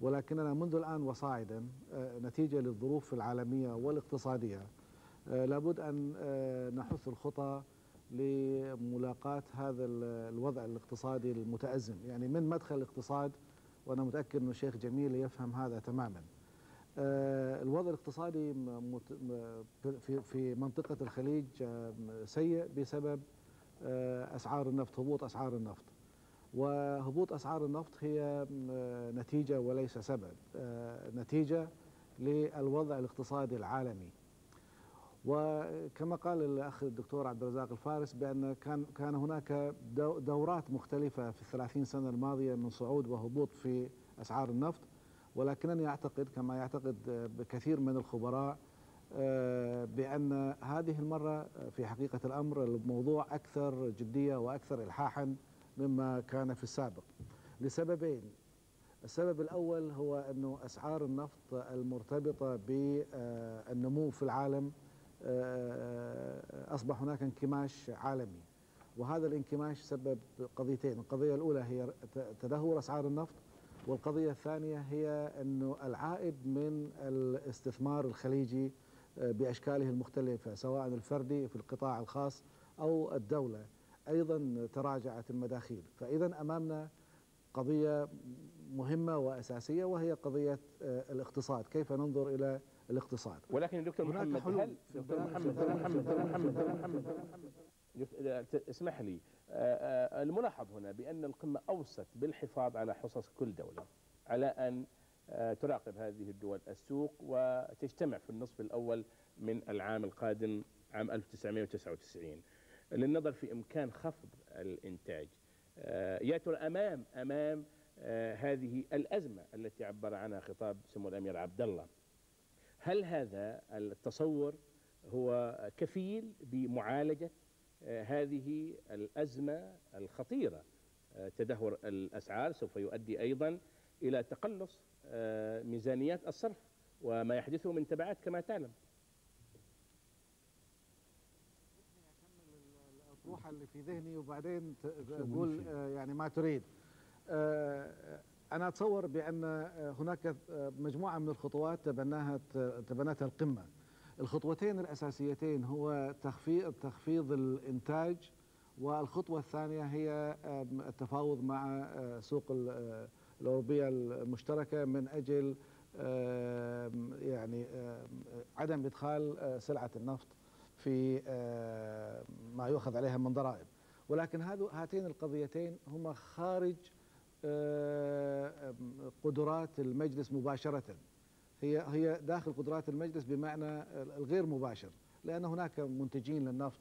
Speaker 15: ولكننا منذ الآن وصاعدا آه، نتيجة للظروف العالمية والاقتصادية. لابد أن نحث الخطى لملاقاة هذا ال- الوضع الاقتصادي المتأزم. يعني من مدخل الاقتصاد وأنا متأكد أن الشيخ جميل يفهم هذا تماما. الوضع الاقتصادي في منطقة الخليج آه، سيء بسبب آه، أسعار النفط هبوط أسعار النفط. وهبوط أسعار النفط هي آه، نتيجة وليس سبب آه، نتيجة للوضع الاقتصادي العالمي. وكما قال الأخ الدكتور عبد الرزاق الفارس بأن كان كان هناك دو- دورات مختلفة في الثلاثين سنة الماضية من صعود وهبوط في أسعار النفط. ولكنني أعتقد كما يعتقد بكثير من الخبراء آه، بأن هذه المرة في حقيقة الأمر الموضوع أكثر جدية وأكثر إلحاحا مما كان في السابق. لسببين. السبب الأول هو أنه أسعار النفط المرتبطة بالنمو في العالم آه، أصبح هناك انكماش عالمي. وهذا الانكماش سبب قضيتين. القضية الأولى هي تدهور أسعار النفط والقضية الثانية هي أنه العائد من الاستثمار الخليجي آه، بأشكاله المختلفة سواء الفردي في القطاع الخاص أو الدولة أيضا تراجعت المداخيل. فإذا أمامنا قضية مهمة وأساسية وهي قضية آه، الاقتصاد. كيف ننظر إلى الاقتصاد؟
Speaker 10: ولكن دكتور محمد هل دكتور محمد محمد محمد اسمح لي آه، آه، الملاحظ هنا بأن القمة أوصت بالحفاظ على حصص كل دولة على أن آه، تراقب هذه الدول السوق وتجتمع في النصف الأول من العام القادم عام 1999 للنظر في إمكان خفض الإنتاج آه، يا ترى أمام أمام آه، هذه الأزمة التي عبر عنها خطاب سمو الأمير عبد الله. هل هذا التصور هو كفيل بمعالجة هذه الأزمة الخطيرة. آه، تدهور الأسعار سوف يؤدي أيضا إلى تقلص آه، ميزانيات الصرف وما يحدثه من تبعات كما تعلم.
Speaker 15: الأطروحة اللي في ذهني وبعدين تقول آه، يعني ما تريد. أنا أتصور بأن هناك مجموعة من الخطوات تبناها تبنتها القمة. الخطوتين الأساسيتين هو تخفيض تخفيض الإنتاج والخطوة الثانية هي التفاوض مع آه، سوق آه، الأوروبية المشتركة من أجل يعني عدم إدخال آه، سلعة النفط في ما يؤخذ عليها من ضرائب. ولكن هاتين القضيتين هما خارج قدرات المجلس مباشرة. هي هي داخل قدرات المجلس بمعنى الغير مباشر لأن هناك منتجين للنفط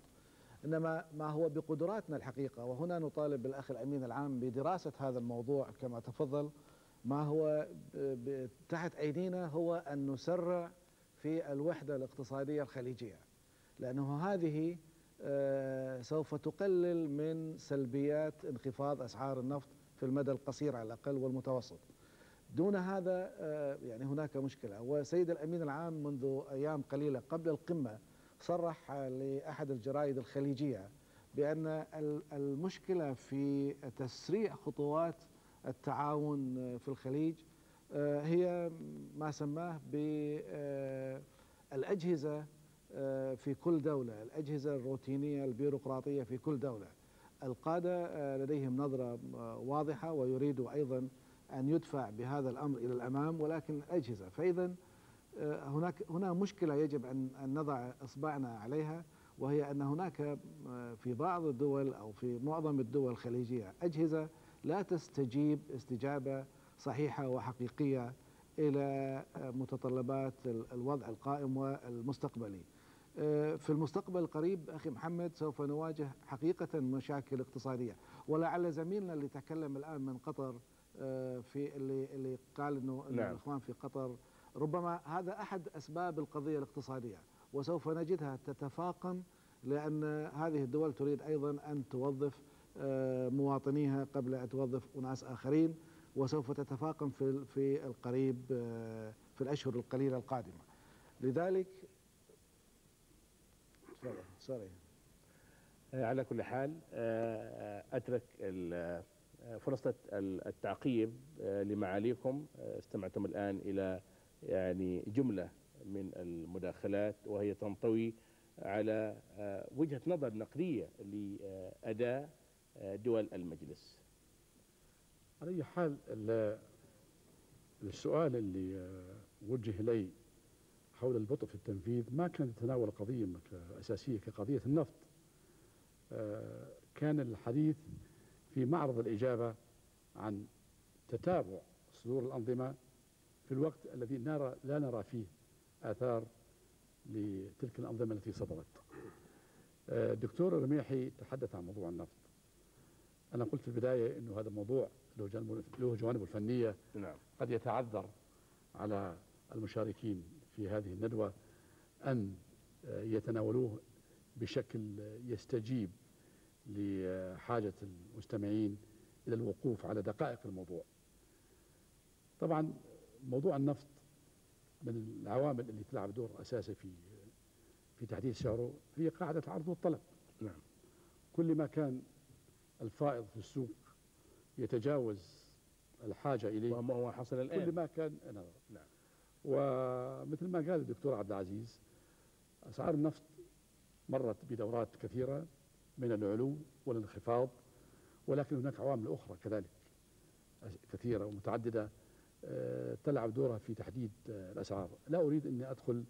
Speaker 15: إنما ما هو بقدراتنا الحقيقة وهنا نطالب بالأخ الأمين العام بدراسة هذا الموضوع كما تفضل ما هو تحت أيدينا هو أن نسرع في الوحدة الاقتصادية الخليجية لأنه هذه آه، سوف تقلل من سلبيات انخفاض أسعار النفط في المدى القصير على الأقل والمتوسط. دون هذا آه، يعني هناك مشكلة. وسيد الأمين العام منذ أيام قليلة قبل القمة صرح آه، لأحد الجرائد الخليجية بأن ال- المشكلة في تسريع خطوات التعاون آه، في الخليج آه، هي ما سماه بالأجهزة في كل دولة الأجهزة الروتينية البيروقراطية في كل دولة. القادة آه، لديهم نظرة آه، واضحة ويريدوا أيضا أن يدفع بهذا الأمر إلى الأمام ولكن الأجهزة فإذا آه، هناك هنا مشكلة يجب أن نضع إصبعنا عليها وهي أن هناك آه، في بعض الدول أو في معظم الدول الخليجية أجهزة لا تستجيب استجابة صحيحة وحقيقية إلى آه، متطلبات ال- الوضع القائم والمستقبلي. في المستقبل القريب أخي محمد سوف نواجه حقيقة مشاكل اقتصادية. ولعل زميلنا اللي تكلم الآن من قطر في اللي اللي قال إنه
Speaker 10: نعم.
Speaker 15: الإخوان في قطر. ربما هذا أحد أسباب القضية الاقتصادية وسوف نجدها تتفاقم لأن هذه الدول تريد أيضا أن توظف آه، مواطنيها قبل أن توظف أناس آخرين وسوف تتفاقم في في القريب آه، في الأشهر القليلة القادمة. لذلك sorry sorry.
Speaker 10: آه، على كل حال آه، آه، فرصة ال- التعقيب آه، لمعاليكم. آه، استمعتم الآن إلى يعني جملة من المداخلات وهي تنطوي على آه، وجهة نظر نقدية لأداء دول المجلس.
Speaker 11: على أي حال ال- السؤال اللي وجه إلي حول البطء في التنفيذ ما كان يتناول قضية أساسية كقضية النفط. كان الحديث في معرض الإجابة عن تتابع صدور الأنظمة في الوقت الذي نرى لا نرى فيه آثار لتلك الأنظمة التي صدرت. آه، الدكتور الرميحي تحدث عن موضوع النفط. أنا قلت في البداية أنه هذا موضوع له جوانبه الفنية
Speaker 10: نعم.
Speaker 11: قد يتعذر على المشاركين في هذه الندوة أن آه، يتناولوه بشكل آه، يستجيب لحاجة المستمعين إلى الوقوف على دقائق الموضوع. طبعا موضوع النفط من العوامل اللي تلعب دور أساسي في في تحديد سعره هي قاعدة العرض والطلب
Speaker 10: نعم.
Speaker 11: كل ما كان الفائض في السوق يتجاوز الحاجة إليه
Speaker 10: وما هو حصل الآن.
Speaker 11: كل ما كان نعم
Speaker 10: نعم.
Speaker 11: ومثل ما قال الدكتور عبد العزيز أسعار النفط مرت بدورات كثيرة من العلو والانخفاض ولكن هناك عوامل أخرى كذلك كثيرة ومتعددة آه، تلعب دورها في تحديد آه، الأسعار. لا أريد أني أدخل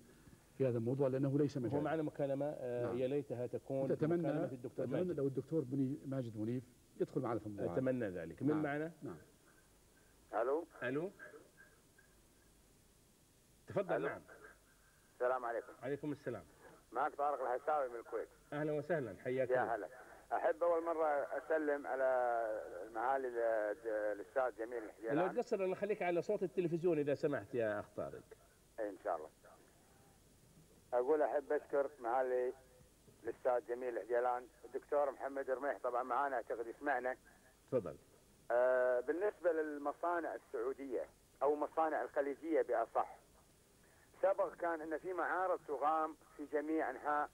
Speaker 11: في هذا الموضوع لأنه ليس
Speaker 10: هو
Speaker 11: مجال
Speaker 10: معنا مكالمة آه،
Speaker 11: نعم.
Speaker 10: يا ليتها تكون
Speaker 11: أتمنى
Speaker 10: مكالمة الدكتور
Speaker 11: أتمنى
Speaker 10: ماجد.
Speaker 11: لو الدكتور مني ماجد منيف يدخل معنا في الموضوع.
Speaker 10: أتمنى ذلك. من
Speaker 11: نعم.
Speaker 10: معنا؟
Speaker 11: نعم.
Speaker 16: ألو؟
Speaker 10: ألو؟ تفضل
Speaker 16: ألو.
Speaker 10: نعم.
Speaker 16: السلام عليكم.
Speaker 10: عليكم السلام.
Speaker 16: معك طارق الحساوي من الكويت.
Speaker 10: أهلا وسهلا حياك
Speaker 16: يا. هلا. أحب أول مرة أسلم على معالي ال- الأستاذ جميل
Speaker 10: لو
Speaker 16: الحجيلان
Speaker 10: تقصر أنا خليك على صوت التلفزيون إذا سمحت يا أخ طارق.
Speaker 16: إيه إن شاء الله. أقول أحب أشكر معالي الأستاذ جميل الحجيلان الدكتور محمد رميح طبعا معانا أعتقد يسمعنا.
Speaker 10: تفضل.
Speaker 16: آه بالنسبة للمصانع السعودية أو مصانع الخليجية بأصح سبق كان إن في معارض تقام في جميع أنحاء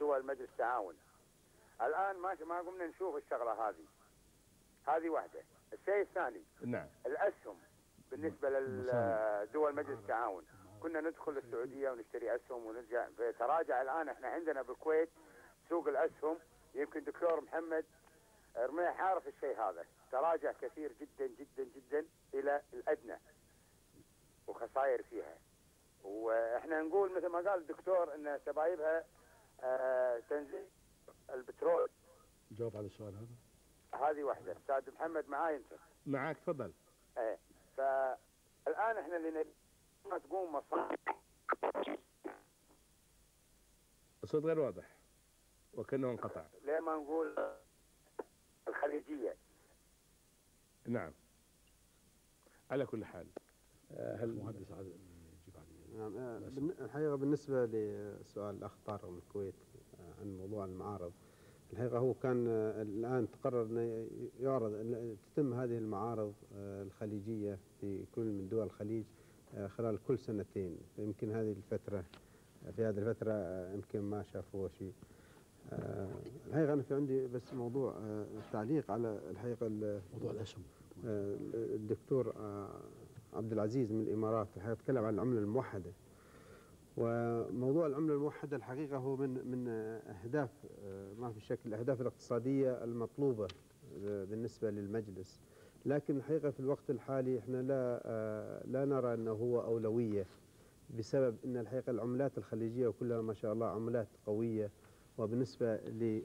Speaker 16: دول مجلس التعاون. الآن ما ما قمنا نشوف الشغلة هذه. هذه واحدة. الشيء الثاني
Speaker 10: نعم.
Speaker 16: الأسهم بالنسبة لدول مجلس التعاون. كنا ندخل السعودية ونشتري أسهم ونرجع. تراجع الآن إحنا عندنا بالكويت سوق الأسهم. يمكن دكتور محمد رميح عارف الشيء هذا. تراجع كثير جدا جدا جدا إلى الأدنى. وخسائر فيها. وإحنا نقول مثل ما قال الدكتور إن سبايبها آه تنزيل البترول.
Speaker 10: جاوب على السؤال هذا.
Speaker 16: هذه واحدة. أستاذ محمد معاي أنت؟
Speaker 10: معك تفضل.
Speaker 16: إيه. فالآن إحنا اللي نبي ما تقوم مصانع
Speaker 10: الصوت غير واضح وكأنه انقطع.
Speaker 16: ليه ما نقول الخليجية؟
Speaker 10: نعم. على كل حال. هل
Speaker 11: المهندس عادل
Speaker 12: نعم آه، بالن- الحقيقة بالنسبة لسؤال الأخ طارق من الكويت آه، عن موضوع المعارض الحقيقة هو كان آه، الآن تقرر أن يعرض أن تتم هذه المعارض آه، الخليجية في كل من دول الخليج آه، خلال كل سنتين. فيمكن هذه الفترة في هذه الفترة آه، يمكن ما شافوا شيء. آه، الحقيقة أنا في عندي بس موضوع آه، تعليق على الحقيقة ال-
Speaker 11: موضوع الأسهم.
Speaker 12: آه، الدكتور آه، عبد العزيز من الإمارات الحقيقة تكلم عن العملة الموحدة. وموضوع العملة الموحدة الحقيقة هو من من أهداف آه، ما في شك الأهداف الاقتصادية المطلوبة آه، بالنسبة للمجلس. لكن الحقيقة في الوقت الحالي إحنا لا آه، لا نرى أنه هو أولوية بسبب إن الحقيقة العملات الخليجية كلها ما شاء الله عملات قوية. وبالنسبة ل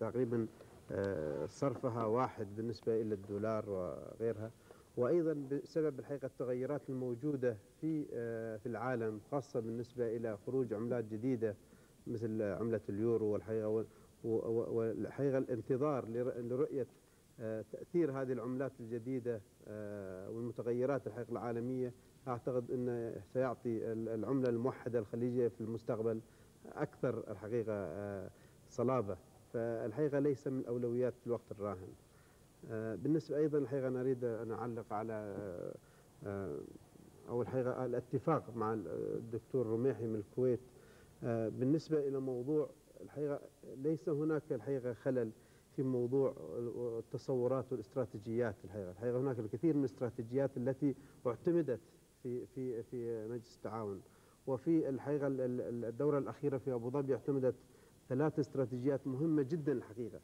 Speaker 12: تقريبا آه، صرفها واحد بالنسبة إلى الدولار وغيرها. وأيضا بسبب الحقيقة التغيرات الموجودة في آه، في العالم خاصة بالنسبة إلى خروج عملات جديدة مثل عملة اليورو والحقيقة وال- و- و- والحقيقة الانتظار لر- لرؤية آه، تأثير هذه العملات الجديدة آه، والمتغيرات الحقيقة العالمية. أعتقد انه سيعطي ال- العملة الموحدة الخليجية في المستقبل أكثر الحقيقة آه، صلابة. فالحقيقة ليس من أولويات في الوقت الراهن. بالنسبة أيضا الحقيقة أنا أريد أن أعلق على آه، آه، أول حقيقة الاتفاق مع الدكتور رميحي من الكويت. آه، بالنسبة إلى موضوع الحقيقة ليس هناك الحقيقة خلل في موضوع التصورات والاستراتيجيات الحقيقة. الحقيقة هناك الكثير من الاستراتيجيات التي اعتمدت في في في مجلس التعاون. وفي الحقيقة ال- ال- الدورة الأخيرة في أبو ظبي اعتمدت ثلاث استراتيجيات مهمة جدا الحقيقة آه،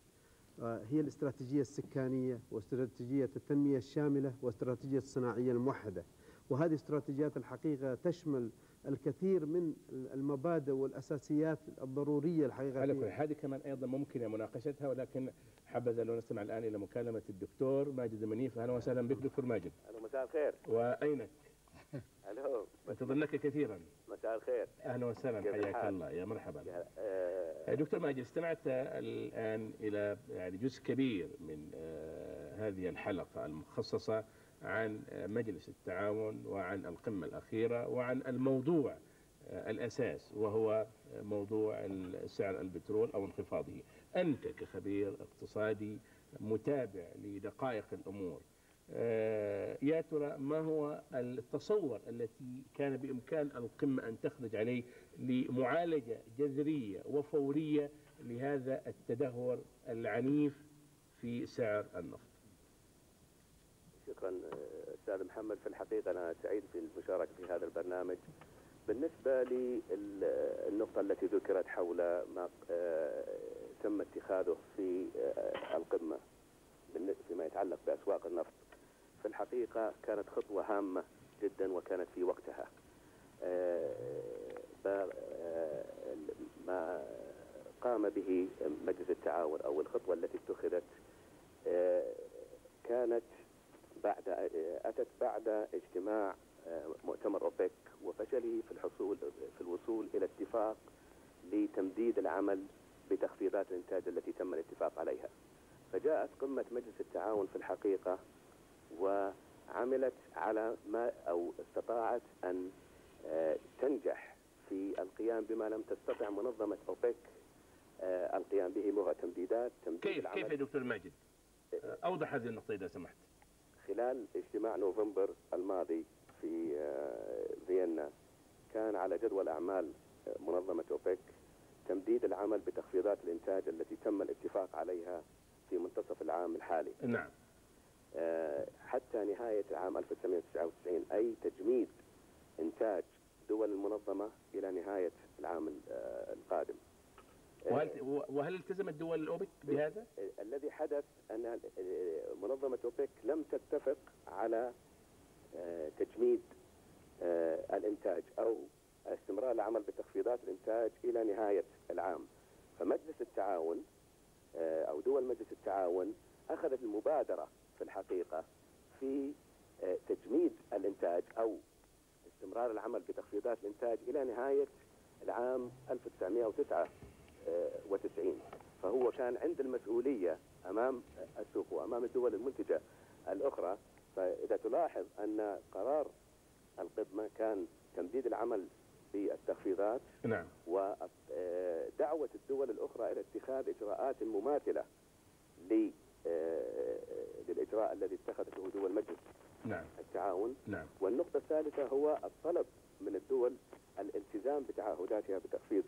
Speaker 12: هي الاستراتيجية السكانية واستراتيجية التنمية الشاملة واستراتيجية الصناعية الموحدة. وهذه استراتيجيات الحقيقة تشمل الكثير من المبادئ والأساسيات الضرورية الحقيقة
Speaker 10: على كل هذه كمان أيضا ممكن مناقشتها ولكن حبذا لو نستمع الآن إلى مكالمة الدكتور ماجد المنيف أهلا وسهلا بك دكتور ماجد.
Speaker 17: ألو مساء الخير
Speaker 10: واينك؟
Speaker 17: ألو.
Speaker 10: انتظرناك كثيرا.
Speaker 17: مساء الخير.
Speaker 10: أهلا وسهلا حياك؟ الله. يا مرحبا.
Speaker 17: آه،
Speaker 10: دكتور ماجد استمعت الآن إلى يعني جزء كبير من آه، هذه الحلقة المخصصة عن آه، مجلس التعاون وعن القمة الأخيرة وعن الموضوع آه، الأساس وهو موضوع سعر البترول أو انخفاضه. أنت كخبير اقتصادي متابع لدقائق الأمور آه، يا ترى ما هو التصور التي كان بإمكان القمة أن تخرج عليه لمعالجة جذرية وفورية لهذا التدهور العنيف في سعر النفط؟
Speaker 17: شكرا آه، أستاذ محمد في الحقيقة أنا سعيد في المشاركة في هذا البرنامج بالنسبة للنقطة التي ذكرت حول ما آه، تم اتخاذه في آه، بالن- فيما يتعلق بأسواق النفط في الحقيقة كانت خطوة هامة جدا وكانت في وقتها آه، ب- آه، ما قام به مجلس التعاون أو الخطوة التي اتخذت آه، كانت بعد أتت بعد اجتماع آه، مؤتمر أوبك وفشله في الحصول في الوصول إلى اتفاق لتمديد العمل بتخفيضات الإنتاج التي تم الاتفاق عليها. فجاءت قمة مجلس التعاون في الحقيقة وعملت على ما أو استطاعت أن آه، تنجح في القيام بما لم تستطع منظمة أوبك آه، القيام به وهو تمديدات تمديد
Speaker 10: كيف كيف يا دكتور ماجد؟ آه، أوضح هذه النقطة إذا سمحت.
Speaker 17: خلال اجتماع نوفمبر الماضي في فيينا كان على جدول أعمال منظمة أوبك تمديد العمل بتخفيضات الإنتاج التي تم الاتفاق عليها في منتصف العام الحالي
Speaker 10: نعم
Speaker 17: حتى نهاية عام 1999 أي تجميد إنتاج دول المنظمة إلى نهاية العام ال- آه، القادم
Speaker 10: وهل وهل التزمت دول الأوبك بهذا؟
Speaker 17: الذي حدث أن آه، منظمة أوبك لم تتفق على آه، تجميد آه، الإنتاج أو استمرار العمل بتخفيضات الإنتاج إلى نهاية العام فمجلس التعاون آه، أو دول مجلس التعاون أخذت المبادرة في الحقيقة في آه، تجميد الإنتاج أو استمرار العمل بتخفيضات الإنتاج إلى نهاية العام 1999 فهو كان عند المسؤولية أمام السوق وأمام الدول المنتجة الأخرى. فإذا تلاحظ أن قرار القمة كان تمديد العمل بالتخفيضات
Speaker 10: نعم.
Speaker 17: ودعوة الدول الأخرى إلى اتخاذ إجراءات مماثلة آه، للإجراء الذي اتخذته دول مجلس
Speaker 10: نعم.
Speaker 17: التعاون.
Speaker 10: نعم.
Speaker 17: والنقطة الثالثة هو الطلب من الدول الالتزام بتعهداتها بتخفيض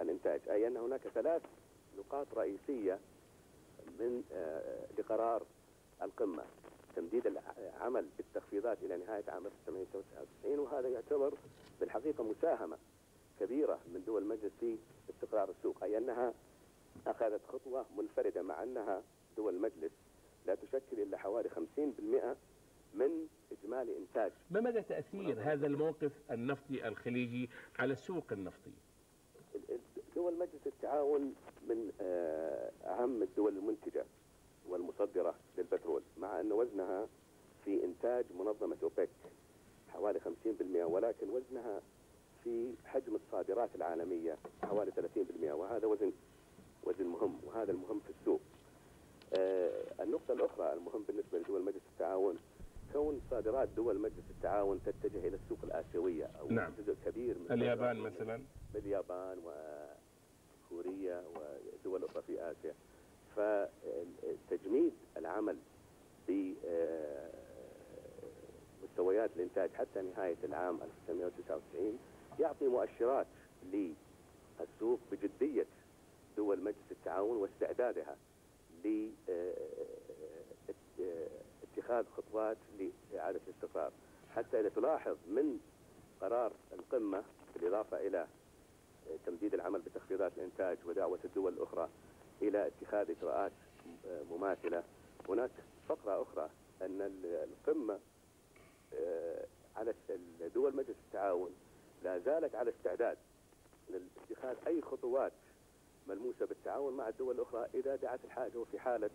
Speaker 17: الإنتاج. أي أن هناك ثلاث نقاط رئيسية من آه، لقرار القمة. تمديد العمل بالتخفيضات إلى نهاية عام 1999 وهذا يعتبر بالحقيقة مساهمة كبيرة من دول المجلس في استقرار السوق. أي أنها أخذت خطوة منفردة مع أنها دول المجلس لا تشكل إلا حوالي 50% من إجمالي إنتاج
Speaker 10: ما مدى تأثير هذا الموقف النفطي الخليجي على السوق النفطي؟
Speaker 17: دول مجلس التعاون من آه، أهم الدول المنتجة والمصدرة للبترول مع أن وزنها في إنتاج منظمة أوبك حوالي 50% ولكن وزنها في حجم الصادرات العالمية حوالي 30% وهذا وزن وزن مهم وهذا المهم في السوق النقطة الأخرى المهم بالنسبة لدول مجلس التعاون كون صادرات دول مجلس التعاون تتجه إلى السوق الآسيوية أو
Speaker 10: نعم.
Speaker 17: جزء كبير من
Speaker 10: اليابان مثلا.
Speaker 17: اليابان وكوريا ودول أخرى في آسيا. فتجميد العمل بمستويات الإنتاج حتى نهاية العام 1999 يعطي مؤشرات للسوق بجدية دول مجلس التعاون واستعدادها. لاتخاذ خطوات لإعادة الاستقرار. حتى إذا تلاحظ من قرار القمة بالإضافة إلى تمديد العمل بتخفيضات الإنتاج ودعوة الدول الأخرى إلى اتخاذ إجراءات مماثلة هناك فقرة أخرى أن ال- القمة آه، على دول مجلس التعاون لا زالت على استعداد لاتخاذ أي خطوات ملموسة بالتعاون مع الدول الأخرى إذا دعت الحاجة وفي حالة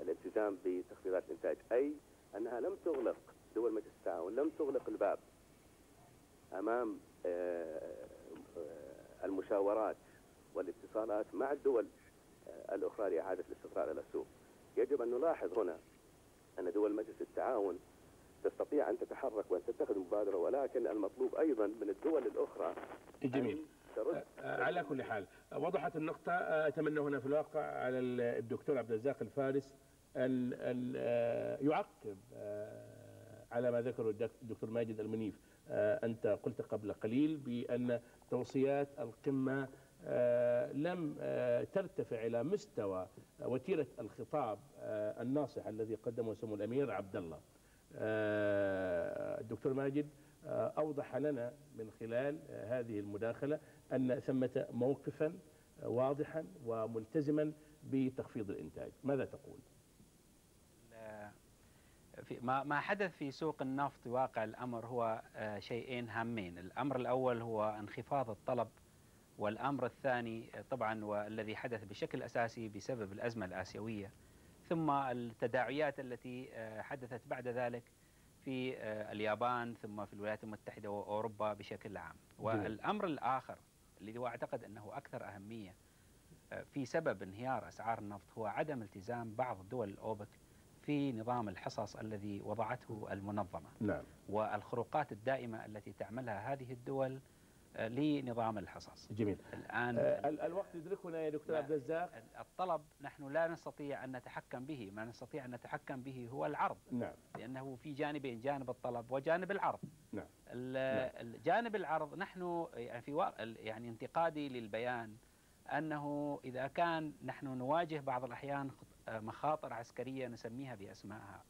Speaker 17: الالتزام بتخفيضات الإنتاج أي أنها لم تغلق دول مجلس التعاون لم تغلق الباب أمام آه، آه، المشاورات والاتصالات مع الدول آه، الأخرى لإعادة الاستقرار إلى السوق. يجب أن نلاحظ هنا أن دول مجلس التعاون تستطيع أن تتحرك وأن تتخذ مبادرة ولكن المطلوب أيضا من الدول الأخرى
Speaker 10: جميل.
Speaker 17: ترد؟
Speaker 10: آه، على كل حال. وضحت النقطة آه، أتمنى هنا في الواقع على ال- الدكتور عبد الرزاق الفارس أن أن آه، يعقب على ما ذكره الدك- الدكتور ماجد المنيف. أنت قلت قبل قليل بأن توصيات القمة لم ترتفع إلى مستوى وتيرة الخطاب الناصح الذي قدمه سمو الأمير عبد الله. الدكتور ماجد أوضح لنا من خلال هذه المداخلة أن ثمة موقفا واضحا وملتزما بتخفيض الإنتاج ماذا تقول؟
Speaker 13: في ما ما حدث في سوق النفط واقع الأمر هو آه، شيئين هامين، الأمر الأول هو انخفاض الطلب والأمر الثاني آه، طبعا والذي حدث بشكل أساسي بسبب الأزمة الآسيوية ثم التداعيات التي آه، حدثت بعد ذلك في اليابان ثم في الولايات المتحدة وأوروبا بشكل عام. والأمر الآخر الذي هو أعتقد أنه أكثر أهمية آه، في سبب انهيار أسعار النفط هو عدم التزام بعض دول الأوبك في نظام الحصص الذي وضعته المنظمة.
Speaker 10: نعم.
Speaker 13: والخروقات الدائمة التي تعملها هذه الدول لنظام الحصص.
Speaker 10: جميل.
Speaker 13: الآن
Speaker 10: آه، ال- الوقت يدركنا يا دكتور عبد الرزاق.
Speaker 13: الطلب نحن لا نستطيع أن نتحكم به، ما نستطيع أن نتحكم به هو العرض.
Speaker 10: نعم.
Speaker 13: لأنه في جانبين جانب الطلب وجانب العرض.
Speaker 10: نعم.
Speaker 13: ال- الجانب العرض نحن يعني في يعني انتقادي للبيان أنه إذا كان نحن نواجه بعض الأحيان خط- مخاطر عسكرية نسميها بأسمائها.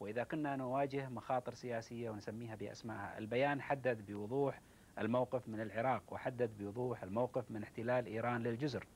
Speaker 13: وإذا كنا نواجه مخاطر سياسية ونسميها بأسمائها، البيان حدد بوضوح الموقف من العراق وحدد بوضوح الموقف من احتلال إيران للجزر.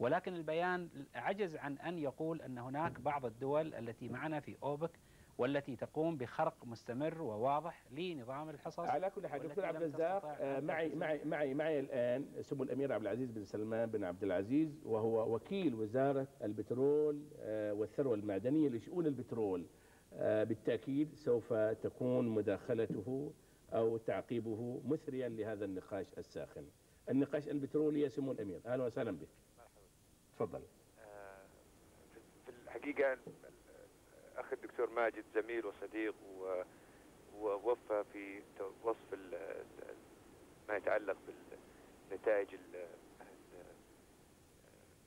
Speaker 13: ولكن البيان عجز عن أن يقول أن هناك بعض الدول التي معنا في أوبك والتي تقوم بخرق مستمر وواضح لنظام الحصص
Speaker 10: على كل حال دكتور عبد الرزاق آه، معي معي معي معي الآن سمو الأمير عبد العزيز بن سلمان بن عبد العزيز وهو وكيل وزارة البترول آه، والثروة المعدنية لشؤون البترول. آه، بالتأكيد سوف تكون مداخلته أو تعقيبه مثريا لهذا النقاش الساخن. النقاش البترولي يا سمو الأمير أهلا وسهلا بك. تفضل.
Speaker 18: في الحقيقة اخ الدكتور ماجد زميل وصديق ووفى في وصف ما يتعلق بالنتائج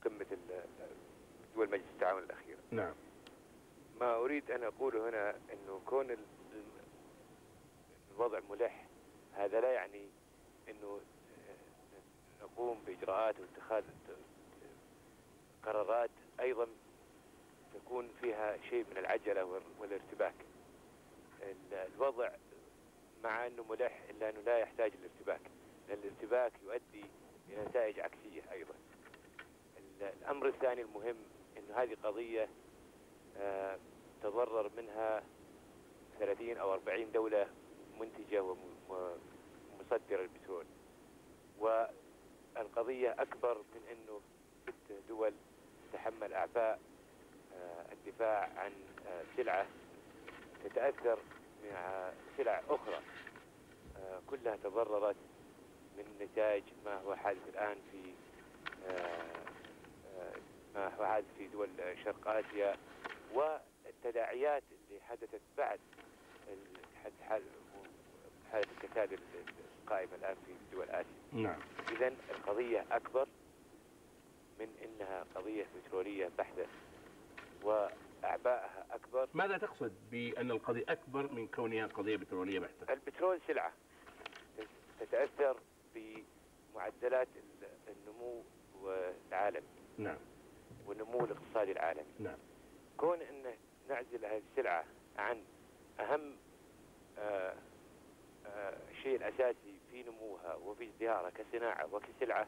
Speaker 18: قمة دول مجلس التعاون الاخيره.
Speaker 10: نعم.
Speaker 18: ما أريد أن أقوله هنا إنه كون الوضع ملح. هذا لا يعني إنه نقوم بإجراءات واتخاذ قرارات أيضا تكون فيها شيء من العجلة والارتباك. الوضع مع أنه ملح إلا أنه لا يحتاج الارتباك لأن الارتباك يؤدي إلى نتائج عكسية أيضا. الأمر الثاني المهم أنه هذه قضية آه، تضرر منها 30 أو 40 دولة منتجة ومصدرة البترول. والقضية أكبر من أنه ست دول تتحمل أعباء آه، الدفاع عن آه، سلعة تتأثر مع سلع أخرى. آه، كلها تضررت من نتاج ما هو حادث الآن في ما هو حادث في دول شرق آسيا. والتداعيات اللي حدثت بعد حالة الكساد القائمة الآن في دول آسيا.
Speaker 10: نعم.
Speaker 18: إذا القضية أكبر من أنها قضية بترولية بحتة وأعبائها أكبر.
Speaker 10: ماذا تقصد بأن القضية أكبر من كونها قضية بترولية بحتة؟
Speaker 18: البترول سلعة. تتأثر بمعدلات النمو العالمي.
Speaker 10: نعم.
Speaker 18: والنمو الاقتصادي العالمي.
Speaker 10: نعم.
Speaker 18: كون أن نعزل هذه السلعة عن أهم آه آه شيء الأساسي في نموها وفي ازدهارها كصناعة وكسلعة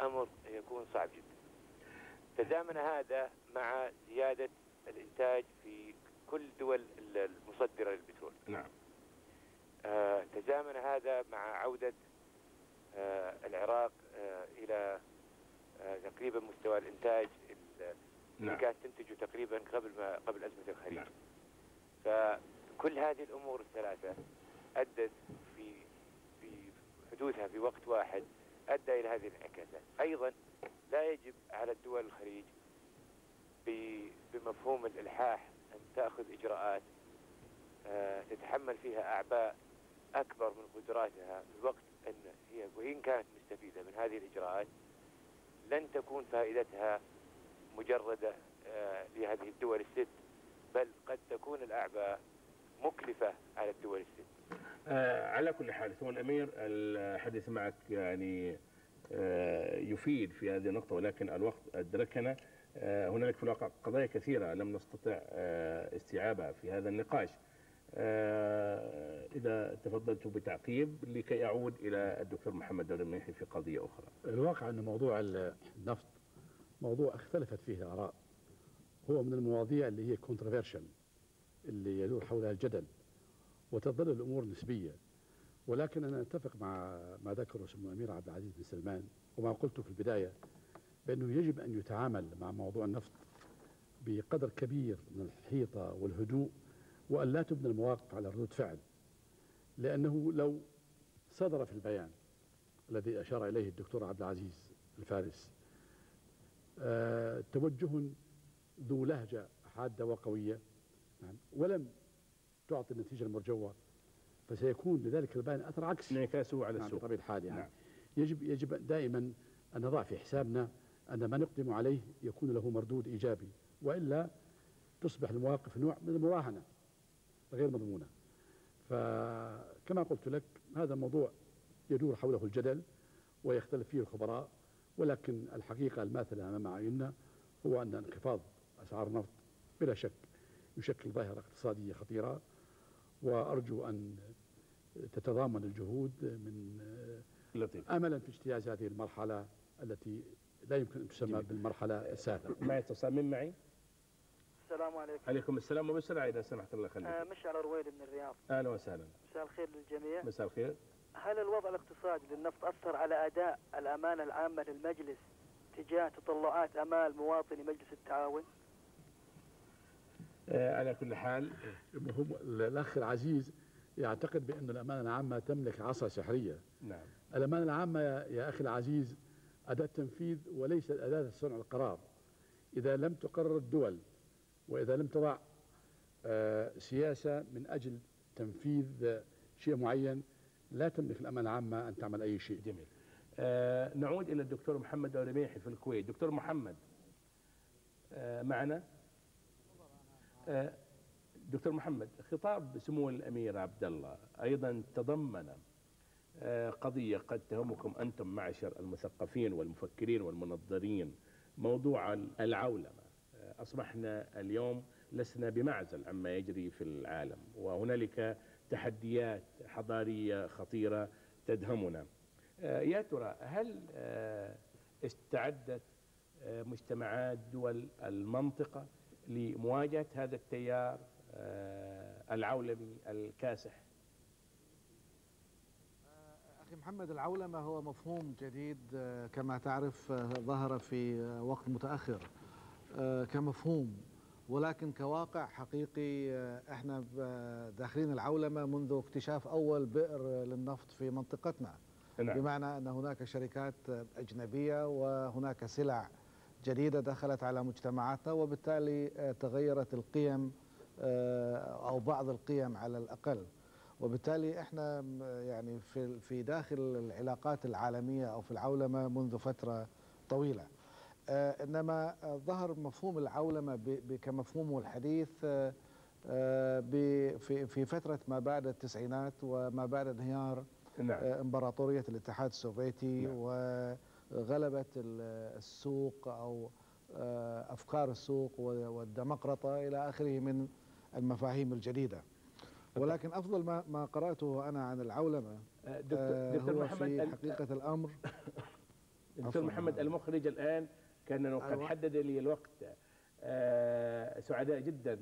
Speaker 18: أمر يكون صعب جدا تزامن هذا مع زيادة الإنتاج في كل دول المصدرة للبترول
Speaker 10: نعم
Speaker 18: آه تزامن هذا مع عودة آه العراق آه إلى آه تقريبا مستوى الإنتاج
Speaker 10: نعم.
Speaker 18: اللي كانت تنتجه تقريبا قبل ما قبل أزمة الخليج
Speaker 10: نعم.
Speaker 18: فكل هذه الأمور الثلاثة أدت في في حدوثها في وقت واحد أدى إلى هذه الانعكاسات أيضا لا يجب على الدول الخليج بمفهوم الإلحاح أن تأخذ إجراءات آه، تتحمل فيها أعباء أكبر من قدراتها في وقت أن هي وإن كانت مستفيدة من هذه الإجراءات. لن تكون فائدتها مجردة آه، لهذه الدول الست بل قد تكون الأعباء مكلفة على الدول الست.
Speaker 10: على كل حال سمو الأمير الحديث معك يعني آه يفيد في هذه النقطة ولكن الوقت أدركنا آه، هنالك في الواقع قضايا كثيرة لم نستطع آه، استيعابها في هذا النقاش. آه، إذا تفضلت بتعقيب لكي أعود إلى الدكتور محمد دولة المنيحي في قضية أخرى.
Speaker 11: الواقع أن موضوع النفط موضوع اختلفت فيه الآراء هو من المواضيع اللي هي كونتروفيرشل اللي يدور حولها الجدل. وتظل الأمور نسبية. ولكن أنا أتفق مع ما ذكره سمو الأمير عبد العزيز بن سلمان وما قلته في البداية بأنه يجب أن يتعامل مع موضوع النفط بقدر كبير من الحيطة والهدوء وأن لا تبنى المواقف على ردود فعل. لأنه لو صدر في البيان الذي أشار إليه الدكتور عبد العزيز الفارس آه توجه ذو لهجة حادة وقوية. نعم. ولم تعطي النتيجة المرجوة فسيكون لذلك البيان أثر عكسي
Speaker 10: انعكاسه على
Speaker 11: نعم
Speaker 10: السوق
Speaker 11: بطبيعة الحال يعني.
Speaker 10: نعم.
Speaker 11: يجب يجب دائما أن نضع في حسابنا أن ما نقدم عليه يكون له مردود إيجابي وإلا تصبح المواقف نوع من المراهنة غير مضمونة. فكما قلت لك هذا موضوع يدور حوله الجدل ويختلف فيه الخبراء ولكن الحقيقة الماثلة أمام أعيننا هو أن انخفاض أسعار النفط بلا شك يشكل ظاهرة اقتصادية خطيرة وأرجو أن تتضامن الجهود من
Speaker 10: لطيف.
Speaker 11: املا في اجتياز هذه المرحلة التي لا يمكن أن تسمى بالمرحلة السادسه
Speaker 10: معي اتصال. من معي؟
Speaker 19: السلام عليكم.
Speaker 10: عليكم السلام وبسرعة إذا سمحت الله يخليك
Speaker 19: آه مشعل رويد من الرياض.
Speaker 10: أهلا وسهلا.
Speaker 19: مساء الخير للجميع.
Speaker 10: مساء الخير.
Speaker 19: هل الوضع الاقتصادي للنفط أثر على أداء الأمانة العامة للمجلس تجاه تطلعات أمال مواطني مجلس التعاون؟
Speaker 10: آه على كل حال.
Speaker 11: هم الأخ العزيز يعتقد بأن الأمانة العامة تملك عصا سحرية.
Speaker 10: نعم.
Speaker 11: الأمانة العامة يا, أخي العزيز أداة تنفيذ وليست أداة صنع القرار. إذا لم تقرر الدول وإذا لم تضع آه سياسة من أجل تنفيذ شيء معين لا تملك الأمانة العامة أن تعمل أي شيء.
Speaker 10: جميل. آه نعود إلى الدكتور محمد الرميحي في الكويت. دكتور محمد آه معنا؟ دكتور محمد خطاب سمو الأمير عبد الله أيضا تضمن آه قضية قد تهمكم أنتم معشر المثقفين والمفكرين والمنظرين موضوع العولمة. آه أصبحنا اليوم لسنا بمعزل عما يجري في العالم وهنالك تحديات حضارية خطيرة تدهمنا. يا ترى هل استعدت مجتمعات دول المنطقة لمواجهة هذا التيار العولمي الكاسح
Speaker 15: أخي محمد العولمة هو مفهوم جديد كما تعرف ظهر في وقت متأخر كمفهوم ولكن كواقع حقيقي إحنا داخلين العولمة منذ اكتشاف أول بئر للنفط في منطقتنا
Speaker 10: نعم.
Speaker 15: بمعنى أن هناك شركات أجنبية وهناك سلع جديدة دخلت على مجتمعاتنا وبالتالي تغيرت القيم أو بعض القيم على الأقل وبالتالي إحنا يعني في في داخل العلاقات العالمية أو في العولمة منذ فترة طويلة آه إنما آه ظهر مفهوم العولمة كمفهومه الحديث آه في في فترة ما بعد التسعينات وما بعد انهيار
Speaker 10: نعم.
Speaker 15: إمبراطورية الاتحاد السوفيتي نعم. وغلبه السوق أو أفكار السوق والديمقراطه إلى آخره من المفاهيم الجديدة. ولكن أفضل ما ما قرأته أنا عن العولمة
Speaker 10: دكتور, دكتور
Speaker 15: هو
Speaker 10: محمد
Speaker 15: في حقيقة الأمر.
Speaker 10: دكتور محمد المخرج الآن كانه قد
Speaker 15: أيوة.
Speaker 10: حدد لي الوقت. آه سعداء جدا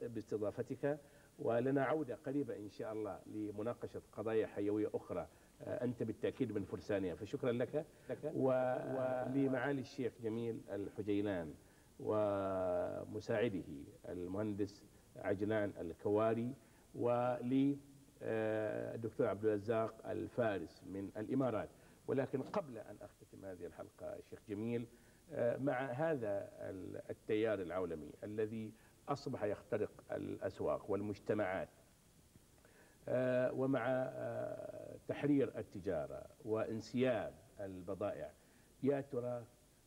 Speaker 10: باستضافتك ولنا عودة قريبة إن شاء الله لمناقشة قضايا حيوية أخرى. آه أنت بالتأكيد من فرسانها فشكرا لك, لك. ولمعالي الشيخ جميل الحجيلان ومساعده المهندس عجلان الكواري ولي الدكتور عبد الرزاق الفارس من الإمارات. ولكن قبل أن أختتم هذه الحلقة شيخ جميل مع هذا التيار العولمي الذي أصبح يخترق الأسواق والمجتمعات ومع تحرير التجارة وانسياب البضائع. يا ترى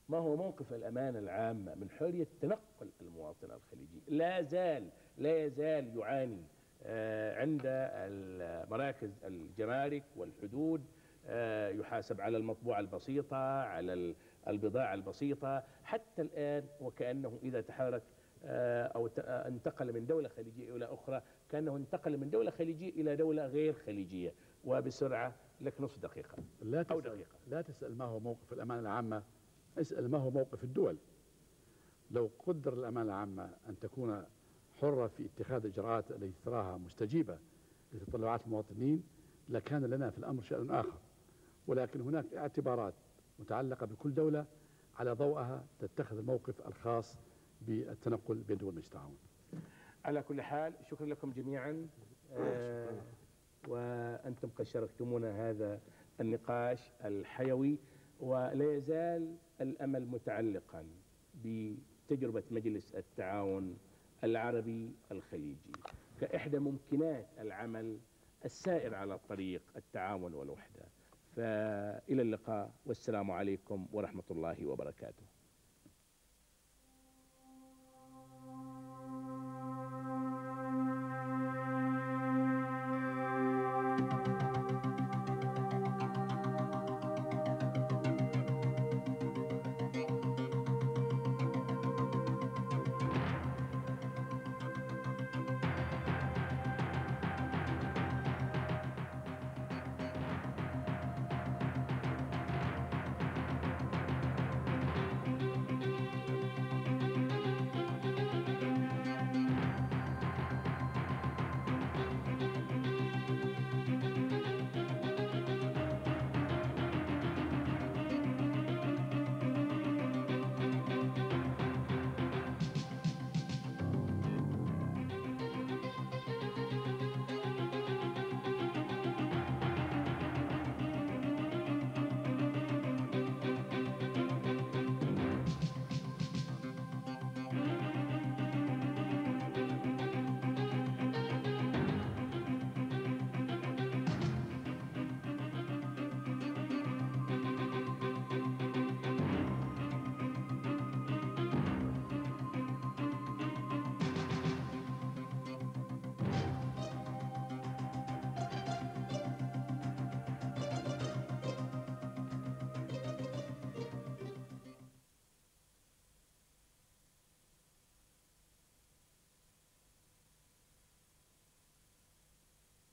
Speaker 10: ما هو موقف الأمانة العامة من حرية تنقل المواطن الخليجي؟ لا زال لا يزال يعاني عند مراكز الجمارك والحدود يحاسب على المطبوعة البسيطة على البضاعة البسيطة. حتى الآن وكأنه إذا تحرك أو انتقل من دولة خليجية إلى أخرى كأنه انتقل من دولة خليجية إلى دولة غير خليجية. وبسرعة لك نصف دقيقة
Speaker 11: لا
Speaker 10: أو دقيقة.
Speaker 11: لا تسأل ما هو موقف الأمانة العامة اسأل ما هو موقف الدول. لو قدر الأمانة العامة أن تكون حرة في اتخاذ الإجراءات التي تراها مستجيبة لتطلعات المواطنين لكان لنا في الأمر شأن آخر. ولكن هناك اعتبارات متعلقة بكل دولة على ضوءها تتخذ الموقف الخاص بالتنقل بين دول التعاون
Speaker 10: على كل حال شكرا لكم جميعا. آه وأنتم قد شاركتمونا هذا النقاش الحيوي ولا يزال الأمل متعلقا بتجربة مجلس التعاون العربي الخليجي كإحدى ممكنات العمل السائر على طريق التعاون والوحدة. فإلى اللقاء والسلام عليكم ورحمة الله وبركاته.